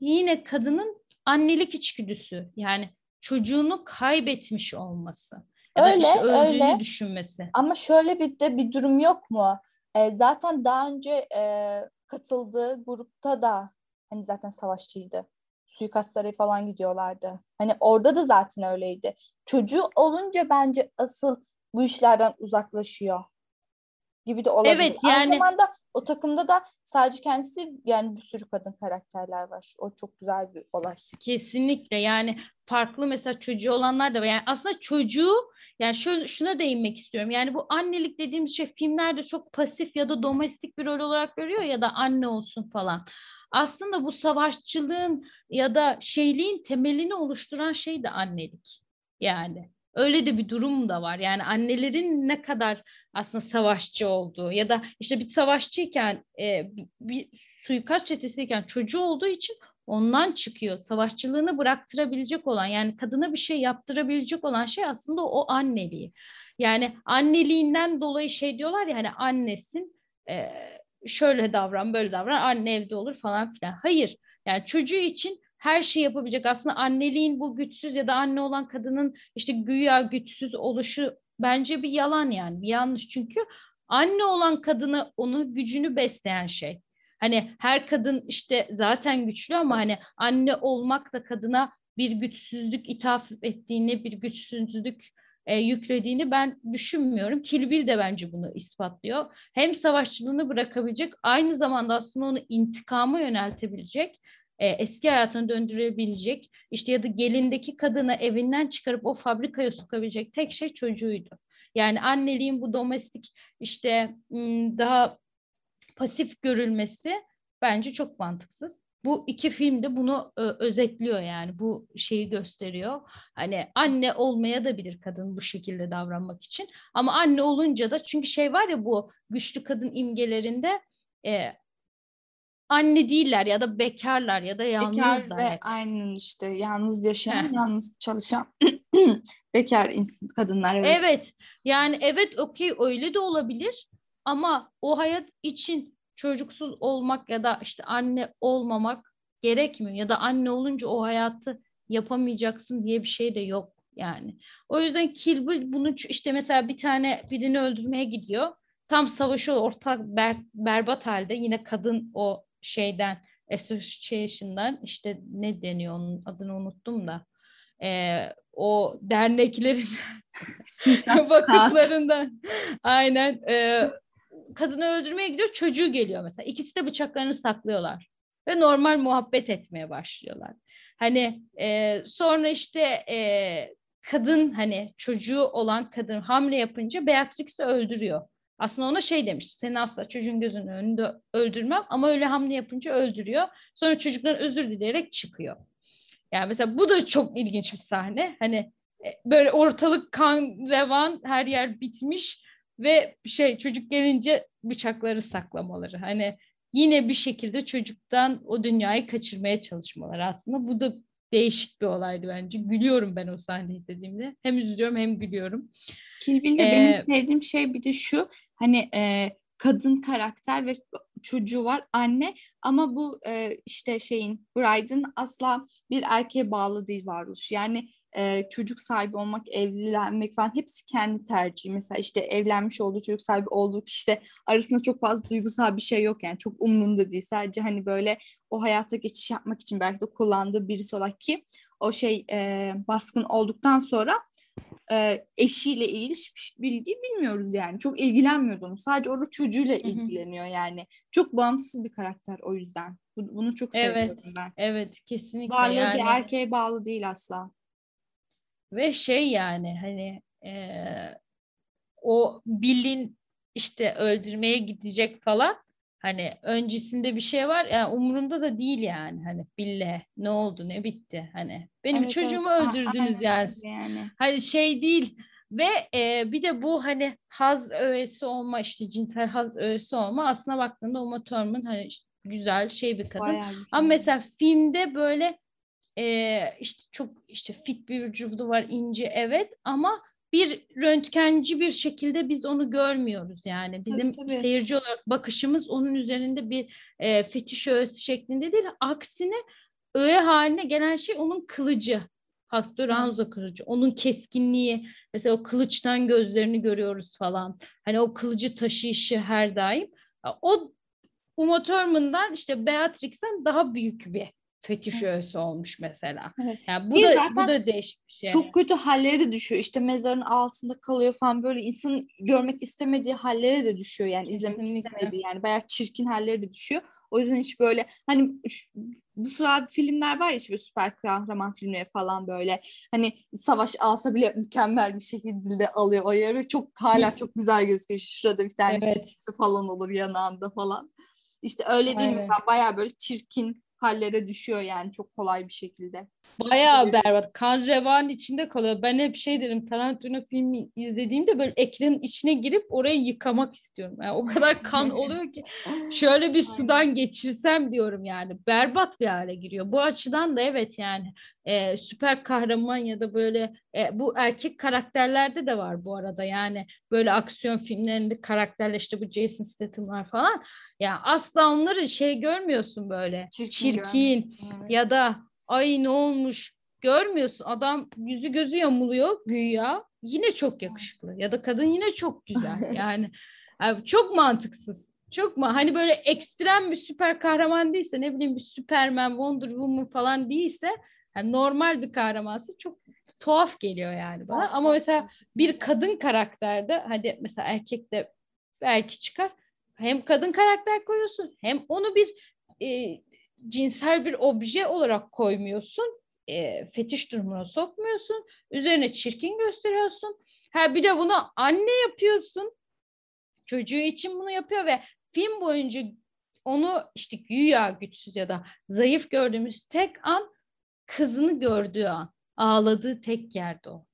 yine kadının annelik içgüdüsü. Yani çocuğunu kaybetmiş olması. Ya öyle, işte öyle. düşünmesi. Ama şöyle bir de bir durum yok mu? E, zaten daha önce e, katıldığı grupta da hani zaten savaşçıydı. Suikastlara falan gidiyorlardı. Hani orada da zaten öyleydi. Çocuğu olunca bence asıl bu işlerden uzaklaşıyor gibi de olabilir. Evet yani. Aynı zamanda o takımda da sadece kendisi yani bir sürü kadın karakterler var. O çok güzel bir olay. Kesinlikle yani farklı mesela çocuğu olanlar da var. Yani aslında çocuğu yani şöyle şuna değinmek istiyorum. Yani bu annelik dediğimiz şey filmlerde çok pasif ya da domestik bir rol olarak görüyor ya da anne olsun falan. Aslında bu savaşçılığın ya da şeyliğin temelini oluşturan şey de annelik. Yani öyle de bir durum da var. Yani annelerin ne kadar aslında savaşçı olduğu ya da işte bir savaşçıyken e, bir, bir suikast çetesiyken çocuğu olduğu için ondan çıkıyor. Savaşçılığını bıraktırabilecek olan yani kadına bir şey yaptırabilecek olan şey aslında o anneliği. Yani anneliğinden dolayı şey diyorlar ya hani annesin e, şöyle davran böyle davran anne evde olur falan filan. Hayır yani çocuğu için her şeyi yapabilecek. Aslında anneliğin bu güçsüz ya da anne olan kadının işte güya güçsüz oluşu bence bir yalan yani bir yanlış çünkü anne olan kadını onu gücünü besleyen şey. Hani her kadın işte zaten güçlü ama hani anne olmak da kadına bir güçsüzlük ithaf ettiğini, bir güçsüzlük e, yüklediğini ben düşünmüyorum. Kilbil de bence bunu ispatlıyor. Hem savaşçılığını bırakabilecek, aynı zamanda aslında onu intikama yöneltebilecek e, eski hayatına döndürebilecek işte ya da gelindeki kadını evinden çıkarıp o fabrikaya sokabilecek tek şey çocuğuydu. Yani anneliğin bu domestik işte daha pasif görülmesi bence çok mantıksız. Bu iki film de bunu ö, özetliyor yani bu şeyi gösteriyor. Hani anne olmaya da bilir kadın bu şekilde davranmak için. Ama anne olunca da çünkü şey var ya bu güçlü kadın imgelerinde e, anne değiller ya da bekarlar ya da yalnızlar. Bekar ve aynen işte yalnız yaşayan, yalnız çalışan bekar insan, kadınlar. Evet. evet. Yani evet okey öyle de olabilir ama o hayat için çocuksuz olmak ya da işte anne olmamak gerekmiyor ya da anne olunca o hayatı yapamayacaksın diye bir şey de yok yani. O yüzden Kill Bill bunu işte mesela bir tane birini öldürmeye gidiyor. Tam savaşı ortak ber, berbat halde yine kadın o şeyden association'dan işte ne deniyor onun adını unuttum da e, o derneklerin vakıflarından aynen e, kadını öldürmeye gidiyor çocuğu geliyor mesela. İkisi de bıçaklarını saklıyorlar ve normal muhabbet etmeye başlıyorlar. Hani e, sonra işte e, kadın hani çocuğu olan kadın hamle yapınca Beatrix'i öldürüyor aslında ona şey demiş. Seni asla çocuğun gözünün önünde öldürmem ama öyle hamle yapınca öldürüyor. Sonra çocuklar özür dileyerek çıkıyor. Yani mesela bu da çok ilginç bir sahne. Hani e, böyle ortalık kan revan her yer bitmiş ve şey çocuk gelince bıçakları saklamaları. Hani yine bir şekilde çocuktan o dünyayı kaçırmaya çalışmaları aslında. Bu da değişik bir olaydı bence. Gülüyorum ben o sahneyi izlediğimde. Hem üzülüyorum hem gülüyorum. Kill Bill'de ee, benim sevdiğim şey bir de şu. Hani e, kadın karakter ve çocuğu var anne ama bu e, işte şeyin Bride'ın asla bir erkeğe bağlı değil varoluş. Yani e, çocuk sahibi olmak, evlenmek falan hepsi kendi tercihi. Mesela işte evlenmiş olduğu çocuk sahibi olduğu kişide arasında çok fazla duygusal bir şey yok yani çok umrunda değil. Sadece hani böyle o hayata geçiş yapmak için belki de kullandığı birisi olarak ki o şey e, baskın olduktan sonra e, eşiyle ilgili hiçbir bilgi bilmiyoruz yani. Çok ilgilenmiyordu onu. Sadece orada çocuğuyla ilgileniyor yani. Çok bağımsız bir karakter o yüzden. Bunu çok seviyorum evet, ben. Evet kesinlikle. Varlığı yani. bir erkeğe bağlı değil asla. ve şey yani hani e, o Bill'in işte öldürmeye gidecek falan hani öncesinde bir şey var yani umurunda da değil yani hani Bill'e ne oldu ne bitti hani benim Evet, çocuğumu evet. öldürdünüz Aynen yani yani. Hani şey değil ve e, bir de bu hani haz öğesi olma işte cinsel haz öğesi olma aslına baktığında Uma Thurman hani işte güzel şey bir kadın. Bayağı güzel. Ama mesela filmde böyle e, işte çok işte fit bir vücudu var ince evet ama bir röntgenci bir şekilde biz onu görmüyoruz yani. Bizim tabii. seyirci olarak bakışımız onun üzerinde bir e, fetiş öğesi şeklinde değil. Aksine öğe haline gelen şey onun kılıcı. Hattori Hanzo kılıcı. Onun keskinliği. Mesela o kılıçtan gözlerini görüyoruz falan. Hani o kılıcı taşıyışı her daim. O Uma Thurman'dan işte Beatrix'ten daha büyük bir fetiş öğesi olmuş mesela. Evet. Yani bu da zaten bu da değişik bir şey. Çok kötü hallere de düşüyor. İşte mezarın altında kalıyor falan böyle insanın görmek istemediği hallere de düşüyor yani izlemek Kesinlikle. istemediği yani bayağı çirkin hallere de düşüyor. O yüzden hiç böyle hani bu sıra filmler var ya işte süper kahraman filmleri falan böyle hani savaş alsa bile mükemmel bir şekilde alıyor o yeri. Çok hala çok güzel gözüküyor. Şurada bir tane Evet. falan olur yanağında falan. İşte öyle değil Aynen. mesela bayağı böyle çirkin hallere düşüyor yani çok kolay bir şekilde. Bayağı berbat. Kan revan içinde kalıyor. Ben hep şey derim Tarantino filmi izlediğimde böyle ekranın içine girip orayı yıkamak istiyorum. Yani o kadar kan oluyor ki şöyle bir sudan geçirsem diyorum yani. Berbat bir hale giriyor. Bu açıdan da evet yani e, süper kahraman ya da böyle e, bu erkek karakterlerde de var bu arada. Yani böyle aksiyon filmlerinde karakterler işte bu Jason Statham'lar falan. Ya asla onları şey görmüyorsun böyle. Çirkin çirkin, Evet. ya da ay ne olmuş? görmüyorsun. Adam yüzü gözü yamuluyor güya. Yine çok yakışıklı. Ya da kadın yine çok güzel. Yani, yani çok mantıksız. Çok mu hani böyle ekstrem bir süper kahraman değilse ne bileyim bir Superman Wonder Woman falan değilse yani normal bir kahramansı çok tuhaf geliyor yani bana. Ama mesela bir kadın karakterde hadi mesela erkekte belki çıkar. Hem kadın karakter koyuyorsun hem onu bir e, cinsel bir obje olarak koymuyorsun. E, fetiş durumuna sokmuyorsun. Üzerine çirkin gösteriyorsun. Ha bir de bunu anne yapıyorsun. Çocuğu için bunu yapıyor ve film boyunca onu işte güya güçsüz ya da zayıf gördüğümüz tek an kızını gördüğü an ağladığı tek yerde o.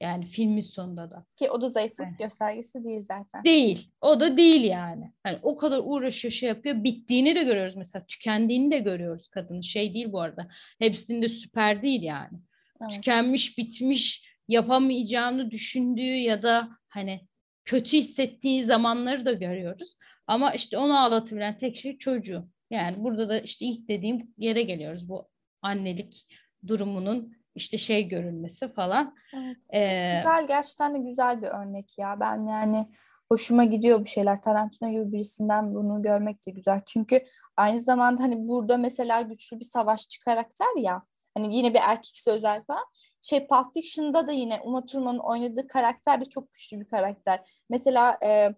Yani filmin sonunda da. Ki o da zayıflık Evet. göstergesi değil zaten. Değil. O da değil yani. Hani o kadar uğraşıyor şey yapıyor. Bittiğini de görüyoruz mesela. Tükendiğini de görüyoruz kadının. Şey değil bu arada. Hepsinde süper değil yani. Evet. Tükenmiş, bitmiş, yapamayacağını düşündüğü ya da hani kötü hissettiği zamanları da görüyoruz. Ama işte onu ağlatabilen tek şey çocuğu. Yani burada da işte ilk dediğim yere geliyoruz. Bu annelik durumunun işte şey görülmesi falan. Evet. Ee, güzel gerçekten de güzel bir örnek ya. Ben yani hoşuma gidiyor bu şeyler. Tarantino gibi birisinden bunu görmek de güzel. Çünkü aynı zamanda hani burada mesela güçlü bir savaşçı karakter ya. Hani yine bir erkeksi özel falan. Şey Pulp Fiction'da da yine Uma Thurman'ın oynadığı karakter de çok güçlü bir karakter. Mesela e,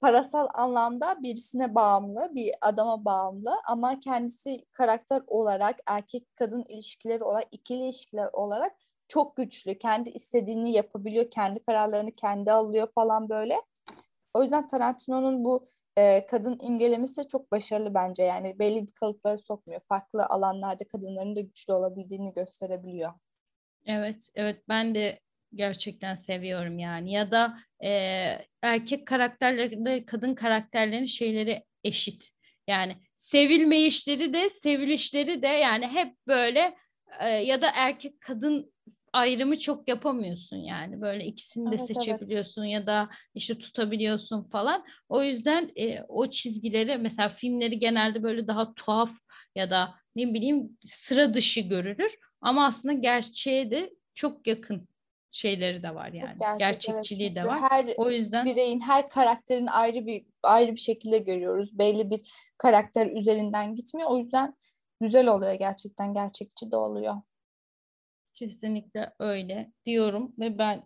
parasal anlamda birisine bağımlı, bir adama bağımlı ama kendisi karakter olarak erkek kadın ilişkileri olarak, ikili ilişkiler olarak çok güçlü. Kendi istediğini yapabiliyor, kendi kararlarını kendi alıyor falan böyle. O yüzden Tarantino'nun bu e, kadın imgelemesi çok başarılı bence. Yani belli bir kalıpları sokmuyor. Farklı alanlarda kadınların da güçlü olabildiğini gösterebiliyor. Evet, evet ben de gerçekten seviyorum yani. Ya da e, erkek karakterlerinde kadın karakterlerin şeyleri eşit. Yani sevilme işleri de sevilişleri de yani hep böyle e, ya da erkek kadın ayrımı çok yapamıyorsun yani. Böyle ikisini de Evet, evet. seçebiliyorsun ya da işte tutabiliyorsun falan. O yüzden e, o çizgileri mesela filmleri genelde böyle daha tuhaf ya da ne bileyim sıra dışı görülür. Ama aslında gerçeğe de çok yakın şeyleri de var Çok yani. gerçek, Gerçekçiliği evet. de var. Her O yüzden bireyin, her karakterin ayrı bir ayrı bir şekilde görüyoruz. Belli bir karakter üzerinden gitmiyor. O yüzden güzel oluyor gerçekten. Gerçekçi de oluyor. kesinlikle öyle diyorum ve ben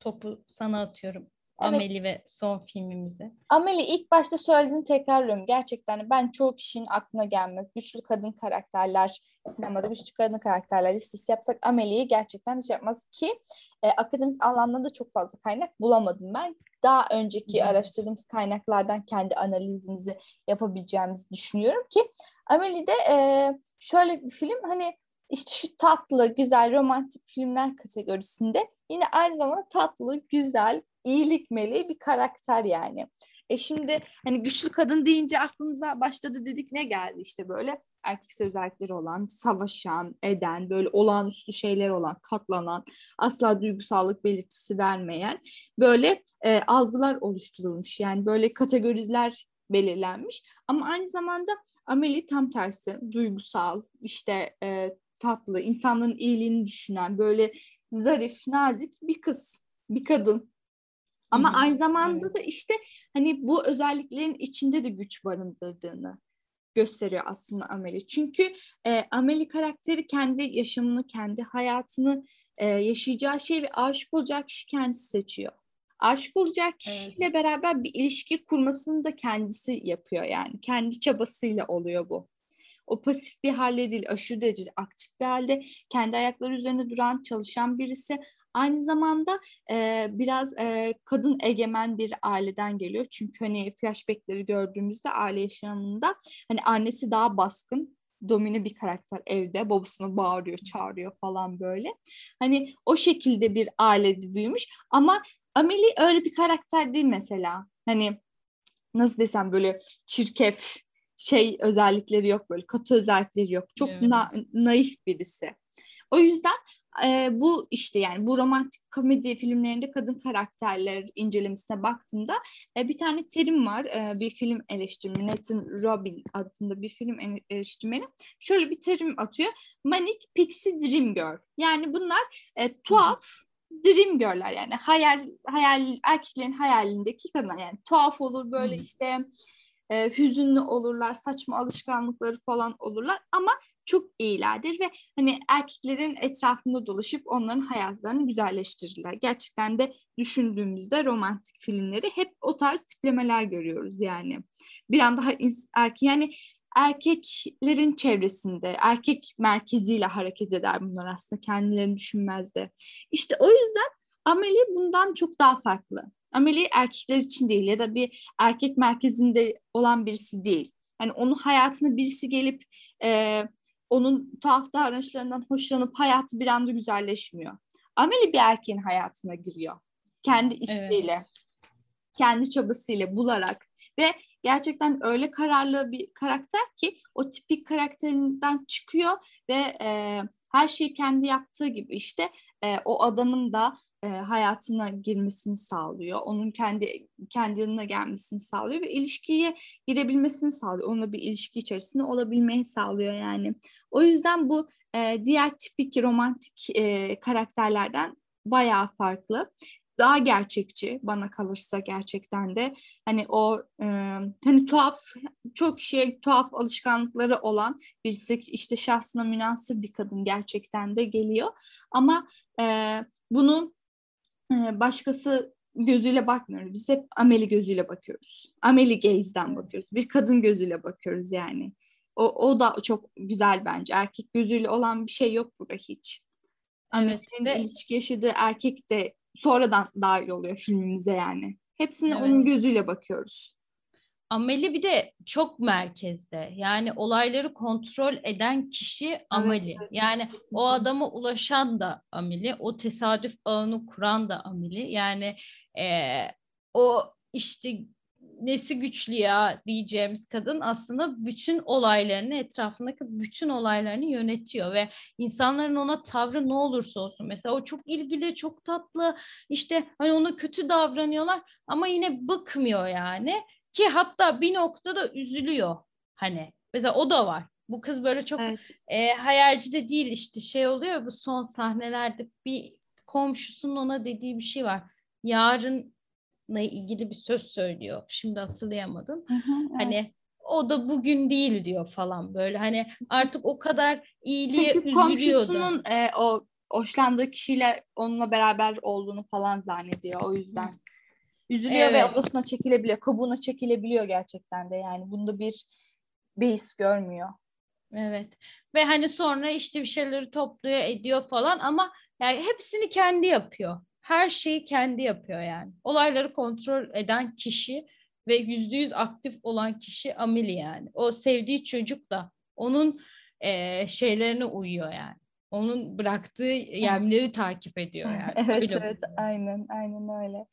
topu sana atıyorum. Ameli ve son filmimizi. Ameli ilk başta söylediğini tekrarlıyorum. Gerçekten ben çoğu kişinin aklına gelmez. Güçlü kadın karakterler, sinemada güçlü kadın karakterler listesi yapsak Ameli'yi gerçekten hiç yapmaz ki e, akademik anlamda da çok fazla kaynak bulamadım ben. Daha önceki hmm. araştırdığımız kaynaklardan kendi analizimizi yapabileceğimizi düşünüyorum ki Amelie'de e, şöyle bir film hani işte şu tatlı, güzel, romantik filmler kategorisinde yine aynı zamanda tatlı, güzel, iyilik meleği bir karakter yani. E şimdi hani güçlü kadın deyince aklımıza başladı dedik ne geldi işte böyle erkek özellikleri olan, savaşan, eden, böyle olağanüstü şeyler olan, katlanan, asla duygusallık belirtisi vermeyen böyle e, algılar oluşturulmuş. Yani böyle kategoriler belirlenmiş. Ama aynı zamanda Amelie tam tersi, duygusal, işte e, tatlı, insanların iyiliğini düşünen, böyle zarif, nazik bir kız, bir kadın. Ama Hı-hı. aynı zamanda da işte hani bu özelliklerin içinde de güç barındırdığını gösteriyor aslında Amelie. Çünkü e, Amelie karakteri kendi yaşamını, kendi hayatını e, yaşayacağı şey ve aşık olacak kişi kendisi seçiyor. Aşık olacak kişiyle evet. beraber bir ilişki kurmasını da kendisi yapıyor yani. Kendi çabasıyla oluyor bu. O pasif bir halde değil, aşırı derecede aktif bir halde kendi ayakları üzerinde duran, çalışan birisi. Aynı zamanda e, biraz e, kadın egemen bir aileden geliyor. Çünkü hani flashbackleri gördüğümüzde aile yaşamında hani annesi daha baskın, domine bir karakter evde. Babasını bağırıyor, çağırıyor falan böyle. Hani o şekilde bir ailede büyümüş. Ama Amelie öyle bir karakter değil mesela. Hani nasıl desem böyle çirkef, şey özellikleri yok böyle katı özellikleri yok. Çok evet. na- naif birisi. O yüzden e, bu işte yani bu romantik komedi filmlerinde kadın karakterler incelemesine baktığımda e, bir tane terim var. E, bir film eleştirmeni Nathan Robin adında bir film eleştirmeni şöyle bir terim atıyor. Manic Pixie Dream Girl. Yani bunlar e, tuhaf dream girl'ler yani hayal hayal erkeklerin hayalindeki kadın yani tuhaf olur böyle hmm. işte e, hüzünlü olurlar, saçma alışkanlıkları falan olurlar ama çok iyilerdir ve hani erkeklerin etrafında dolaşıp onların hayatlarını güzelleştirirler. Gerçekten de düşündüğümüzde romantik filmleri hep o tarz tiplemeler görüyoruz yani. Bir an daha erkek yani erkeklerin çevresinde, erkek merkeziyle hareket eder bunlar aslında kendilerini düşünmez de. İşte o yüzden Amelie bundan çok daha farklı. Amelie erkekler için değil ya da bir erkek merkezinde olan birisi değil. Yani onun hayatına birisi gelip e, onun tuhaf davranışlarından hoşlanıp hayatı bir anda güzelleşmiyor. Amelie bir erkeğin hayatına giriyor. Kendi isteğiyle, evet. kendi çabasıyla bularak ve gerçekten öyle kararlı bir karakter ki o tipik karakterinden çıkıyor ve e, her şeyi kendi yaptığı gibi işte e, o adamın da e, hayatına girmesini sağlıyor. Onun kendi kendi yanına gelmesini sağlıyor ve ilişkiye girebilmesini sağlıyor. Onunla bir ilişki içerisinde olabilmeyi sağlıyor yani. O yüzden bu e, diğer tipik romantik e, karakterlerden bayağı farklı. Daha gerçekçi bana kalırsa gerçekten de hani o e, hani tuhaf çok şey tuhaf alışkanlıkları olan birisi işte şahsına münasır bir kadın gerçekten de geliyor ama e, bunu başkası gözüyle bakmıyoruz. Biz hep ameli gözüyle bakıyoruz. Ameli gaze'den bakıyoruz. Bir kadın gözüyle bakıyoruz yani. O, o da çok güzel bence. Erkek gözüyle olan bir şey yok burada hiç. Ameli'nin evet. ilişki yaşadığı erkek de sonradan dahil oluyor filmimize yani. Hepsine evet. onun gözüyle bakıyoruz. Ameli bir de çok merkezde. Yani olayları kontrol eden kişi Ameli. Evet, evet. Yani o adama ulaşan da Ameli, o tesadüf ağını kuran da Ameli. Yani e, o işte nesi güçlü ya diyeceğimiz kadın aslında bütün olaylarını etrafındaki bütün olaylarını yönetiyor ve insanların ona tavrı ne olursa olsun mesela o çok ilgili çok tatlı işte hani ona kötü davranıyorlar ama yine bıkmıyor yani ki hatta bir noktada üzülüyor hani. Mesela o da var. Bu kız böyle çok evet. e, hayalci de değil işte şey oluyor bu son sahnelerde bir komşusunun ona dediği bir şey var. Yarınla ilgili bir söz söylüyor. Şimdi hatırlayamadım. Hı hı, evet. Hani o da bugün değil diyor falan böyle. Hani artık o kadar iyiliğe Çünkü üzülüyordu. komşusunun e, o hoşlandığı kişiyle onunla beraber olduğunu falan zannediyor o yüzden. Üzülüyor evet. ve odasına çekilebiliyor. Kabuğuna çekilebiliyor gerçekten de yani. Bunda bir beis görmüyor. Evet. Ve hani sonra işte bir şeyleri topluyor, ediyor falan ama yani hepsini kendi yapıyor. Her şeyi kendi yapıyor yani. Olayları kontrol eden kişi ve yüzde yüz aktif olan kişi Ameli yani. O sevdiği çocuk da onun e, şeylerine uyuyor yani. Onun bıraktığı yemleri takip ediyor yani. evet Öyle evet aynen aynen öyle.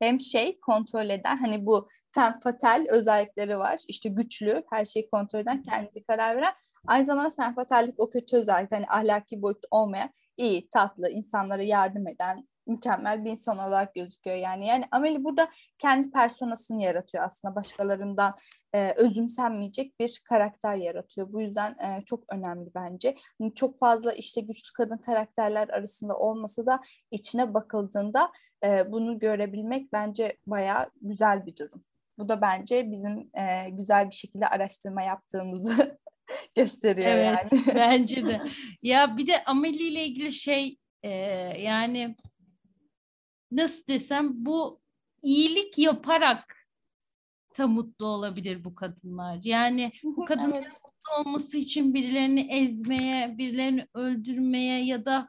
Hem şey kontrol eden hani bu fem fatal özellikleri var. İşte güçlü her şeyi kontrol eden kendi karar veren. Aynı zamanda fem fatallik o kötü özellik hani ahlaki boyut olmayan iyi tatlı insanlara yardım eden mükemmel bir insan olarak gözüküyor yani. Yani Ameli burada kendi personasını yaratıyor aslında başkalarından e, özümsenmeyecek bir karakter yaratıyor. Bu yüzden e, çok önemli bence. Yani çok fazla işte güçlü kadın karakterler arasında olmasa da içine bakıldığında e, bunu görebilmek bence bayağı güzel bir durum. Bu da bence bizim e, güzel bir şekilde araştırma yaptığımızı gösteriyor evet, yani. bence de. Ya bir de Amelie ile ilgili şey e, yani nasıl desem bu iyilik yaparak da mutlu olabilir bu kadınlar. Yani bu kadınların evet. mutlu olması için birilerini ezmeye, birilerini öldürmeye ya da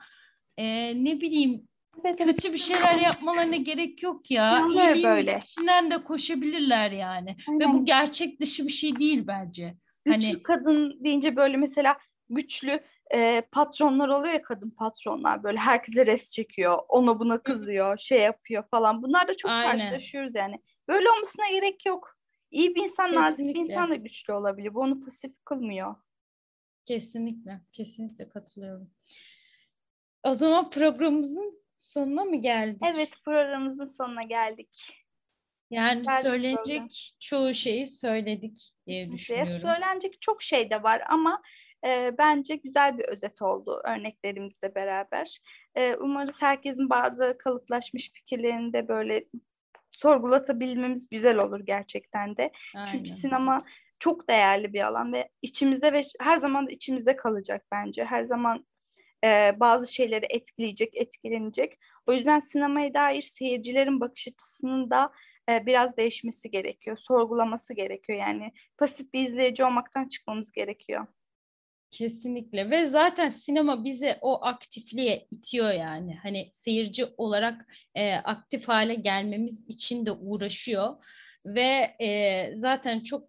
e, ne bileyim evet, kötü bir şeyler yapmalarına gerek yok ya. İyiliğin böyle. içinden de koşabilirler yani. Aynen. Ve bu gerçek dışı bir şey değil bence. Güçlü hani... kadın deyince böyle mesela güçlü e, patronlar oluyor ya kadın patronlar böyle herkese res çekiyor. Ona buna kızıyor, şey yapıyor falan. Bunlar da çok Aynen. karşılaşıyoruz yani. Böyle olmasına gerek yok. İyi bir insan, Kesinlikle. nazik bir insan da güçlü olabilir. Bu onu pasif kılmıyor. Kesinlikle, kesinlikle katılıyorum. O zaman programımızın sonuna mı geldik? Evet, programımızın sonuna geldik. Yani Geldik söylenecek çoğu şeyi söyledik diye Kesinlikle. düşünüyorum. Söylenecek çok şey de var ama e, bence güzel bir özet oldu örneklerimizle beraber. E, umarız herkesin bazı kalıplaşmış fikirlerini de böyle sorgulatabilmemiz güzel olur gerçekten de. Aynen. Çünkü sinema çok değerli bir alan ve içimizde ve her zaman içimizde kalacak bence. Her zaman e, bazı şeyleri etkileyecek, etkilenecek. O yüzden sinemaya dair seyircilerin bakış açısının da e, biraz değişmesi gerekiyor, sorgulaması gerekiyor. Yani pasif bir izleyici olmaktan çıkmamız gerekiyor. Kesinlikle. Ve zaten sinema bizi o aktifliğe itiyor yani. Hani seyirci olarak e, aktif hale gelmemiz için de uğraşıyor. Ve e, zaten çok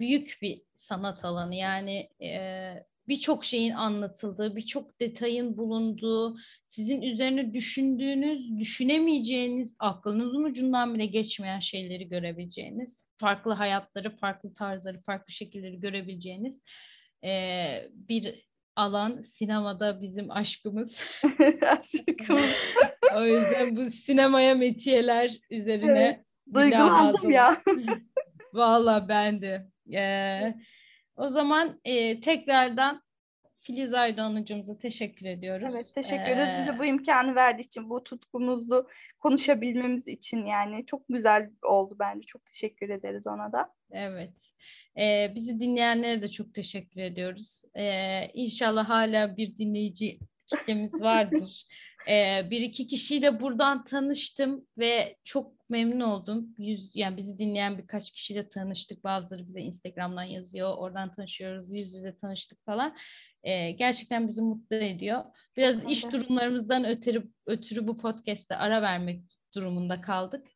büyük bir sanat alanı. Yani e, birçok şeyin anlatıldığı, birçok detayın bulunduğu, sizin üzerine düşündüğünüz, düşünemeyeceğiniz, aklınızın ucundan bile geçmeyen şeyleri görebileceğiniz, farklı hayatları, farklı tarzları, farklı şekilleri görebileceğiniz e, bir alan sinemada bizim aşkımız. aşkımız. o yüzden bu sinemaya metiyeler üzerine evet, duygulandım ya. Valla ben de. Ee, o zaman e, tekrardan Filiz Aydoğan hocamıza teşekkür ediyoruz. Evet teşekkür ederiz ee, bize bu imkanı verdiği için, bu tutkumuzlu konuşabilmemiz için yani çok güzel oldu bence. Çok teşekkür ederiz ona da. Evet. Ee, bizi dinleyenlere de çok teşekkür ediyoruz. Ee, inşallah hala bir dinleyici kitlemiz vardır. ee, bir iki kişiyle buradan tanıştım ve çok memnun oldum. Yüz, yani bizi dinleyen birkaç kişiyle tanıştık. Bazıları bize Instagram'dan yazıyor. Oradan tanışıyoruz. Yüz yüze tanıştık falan. Ee, gerçekten bizi mutlu ediyor. Biraz evet. iş durumlarımızdan ötürü, ötürü bu podcast'te ara vermek durumunda kaldık.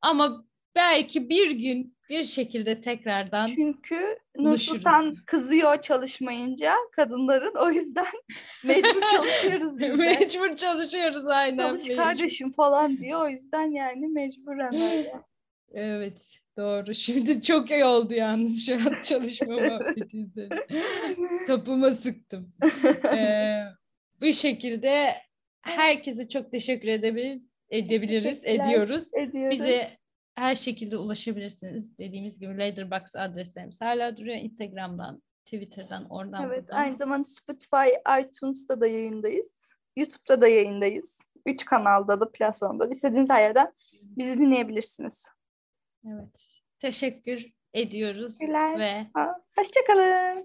Ama belki bir gün bir şekilde tekrardan Çünkü Nursultan kızıyor çalışmayınca kadınların o yüzden mecbur çalışıyoruz biz de. mecbur çalışıyoruz aynen. Çalış mecbur. kardeşim falan diyor o yüzden yani mecburen öyle. evet doğru. Şimdi çok iyi oldu yalnız şu an çalışma muhabbetinde. Kapıma sıktım. Ee, bu şekilde herkese çok teşekkür edebiliriz edebiliriz, ediyoruz. ediyoruz. Bize her şekilde ulaşabilirsiniz. Dediğimiz gibi Leatherbox adreslerimiz hala duruyor. Instagram'dan, Twitter'dan, oradan Evet, buradan. aynı zamanda Spotify, iTunes'ta da yayındayız. YouTube'da da yayındayız. Üç kanalda da, platformda da. İstediğiniz her yerden bizi dinleyebilirsiniz. Evet. Teşekkür ediyoruz. Teşekkürler. Ve... Hoşçakalın.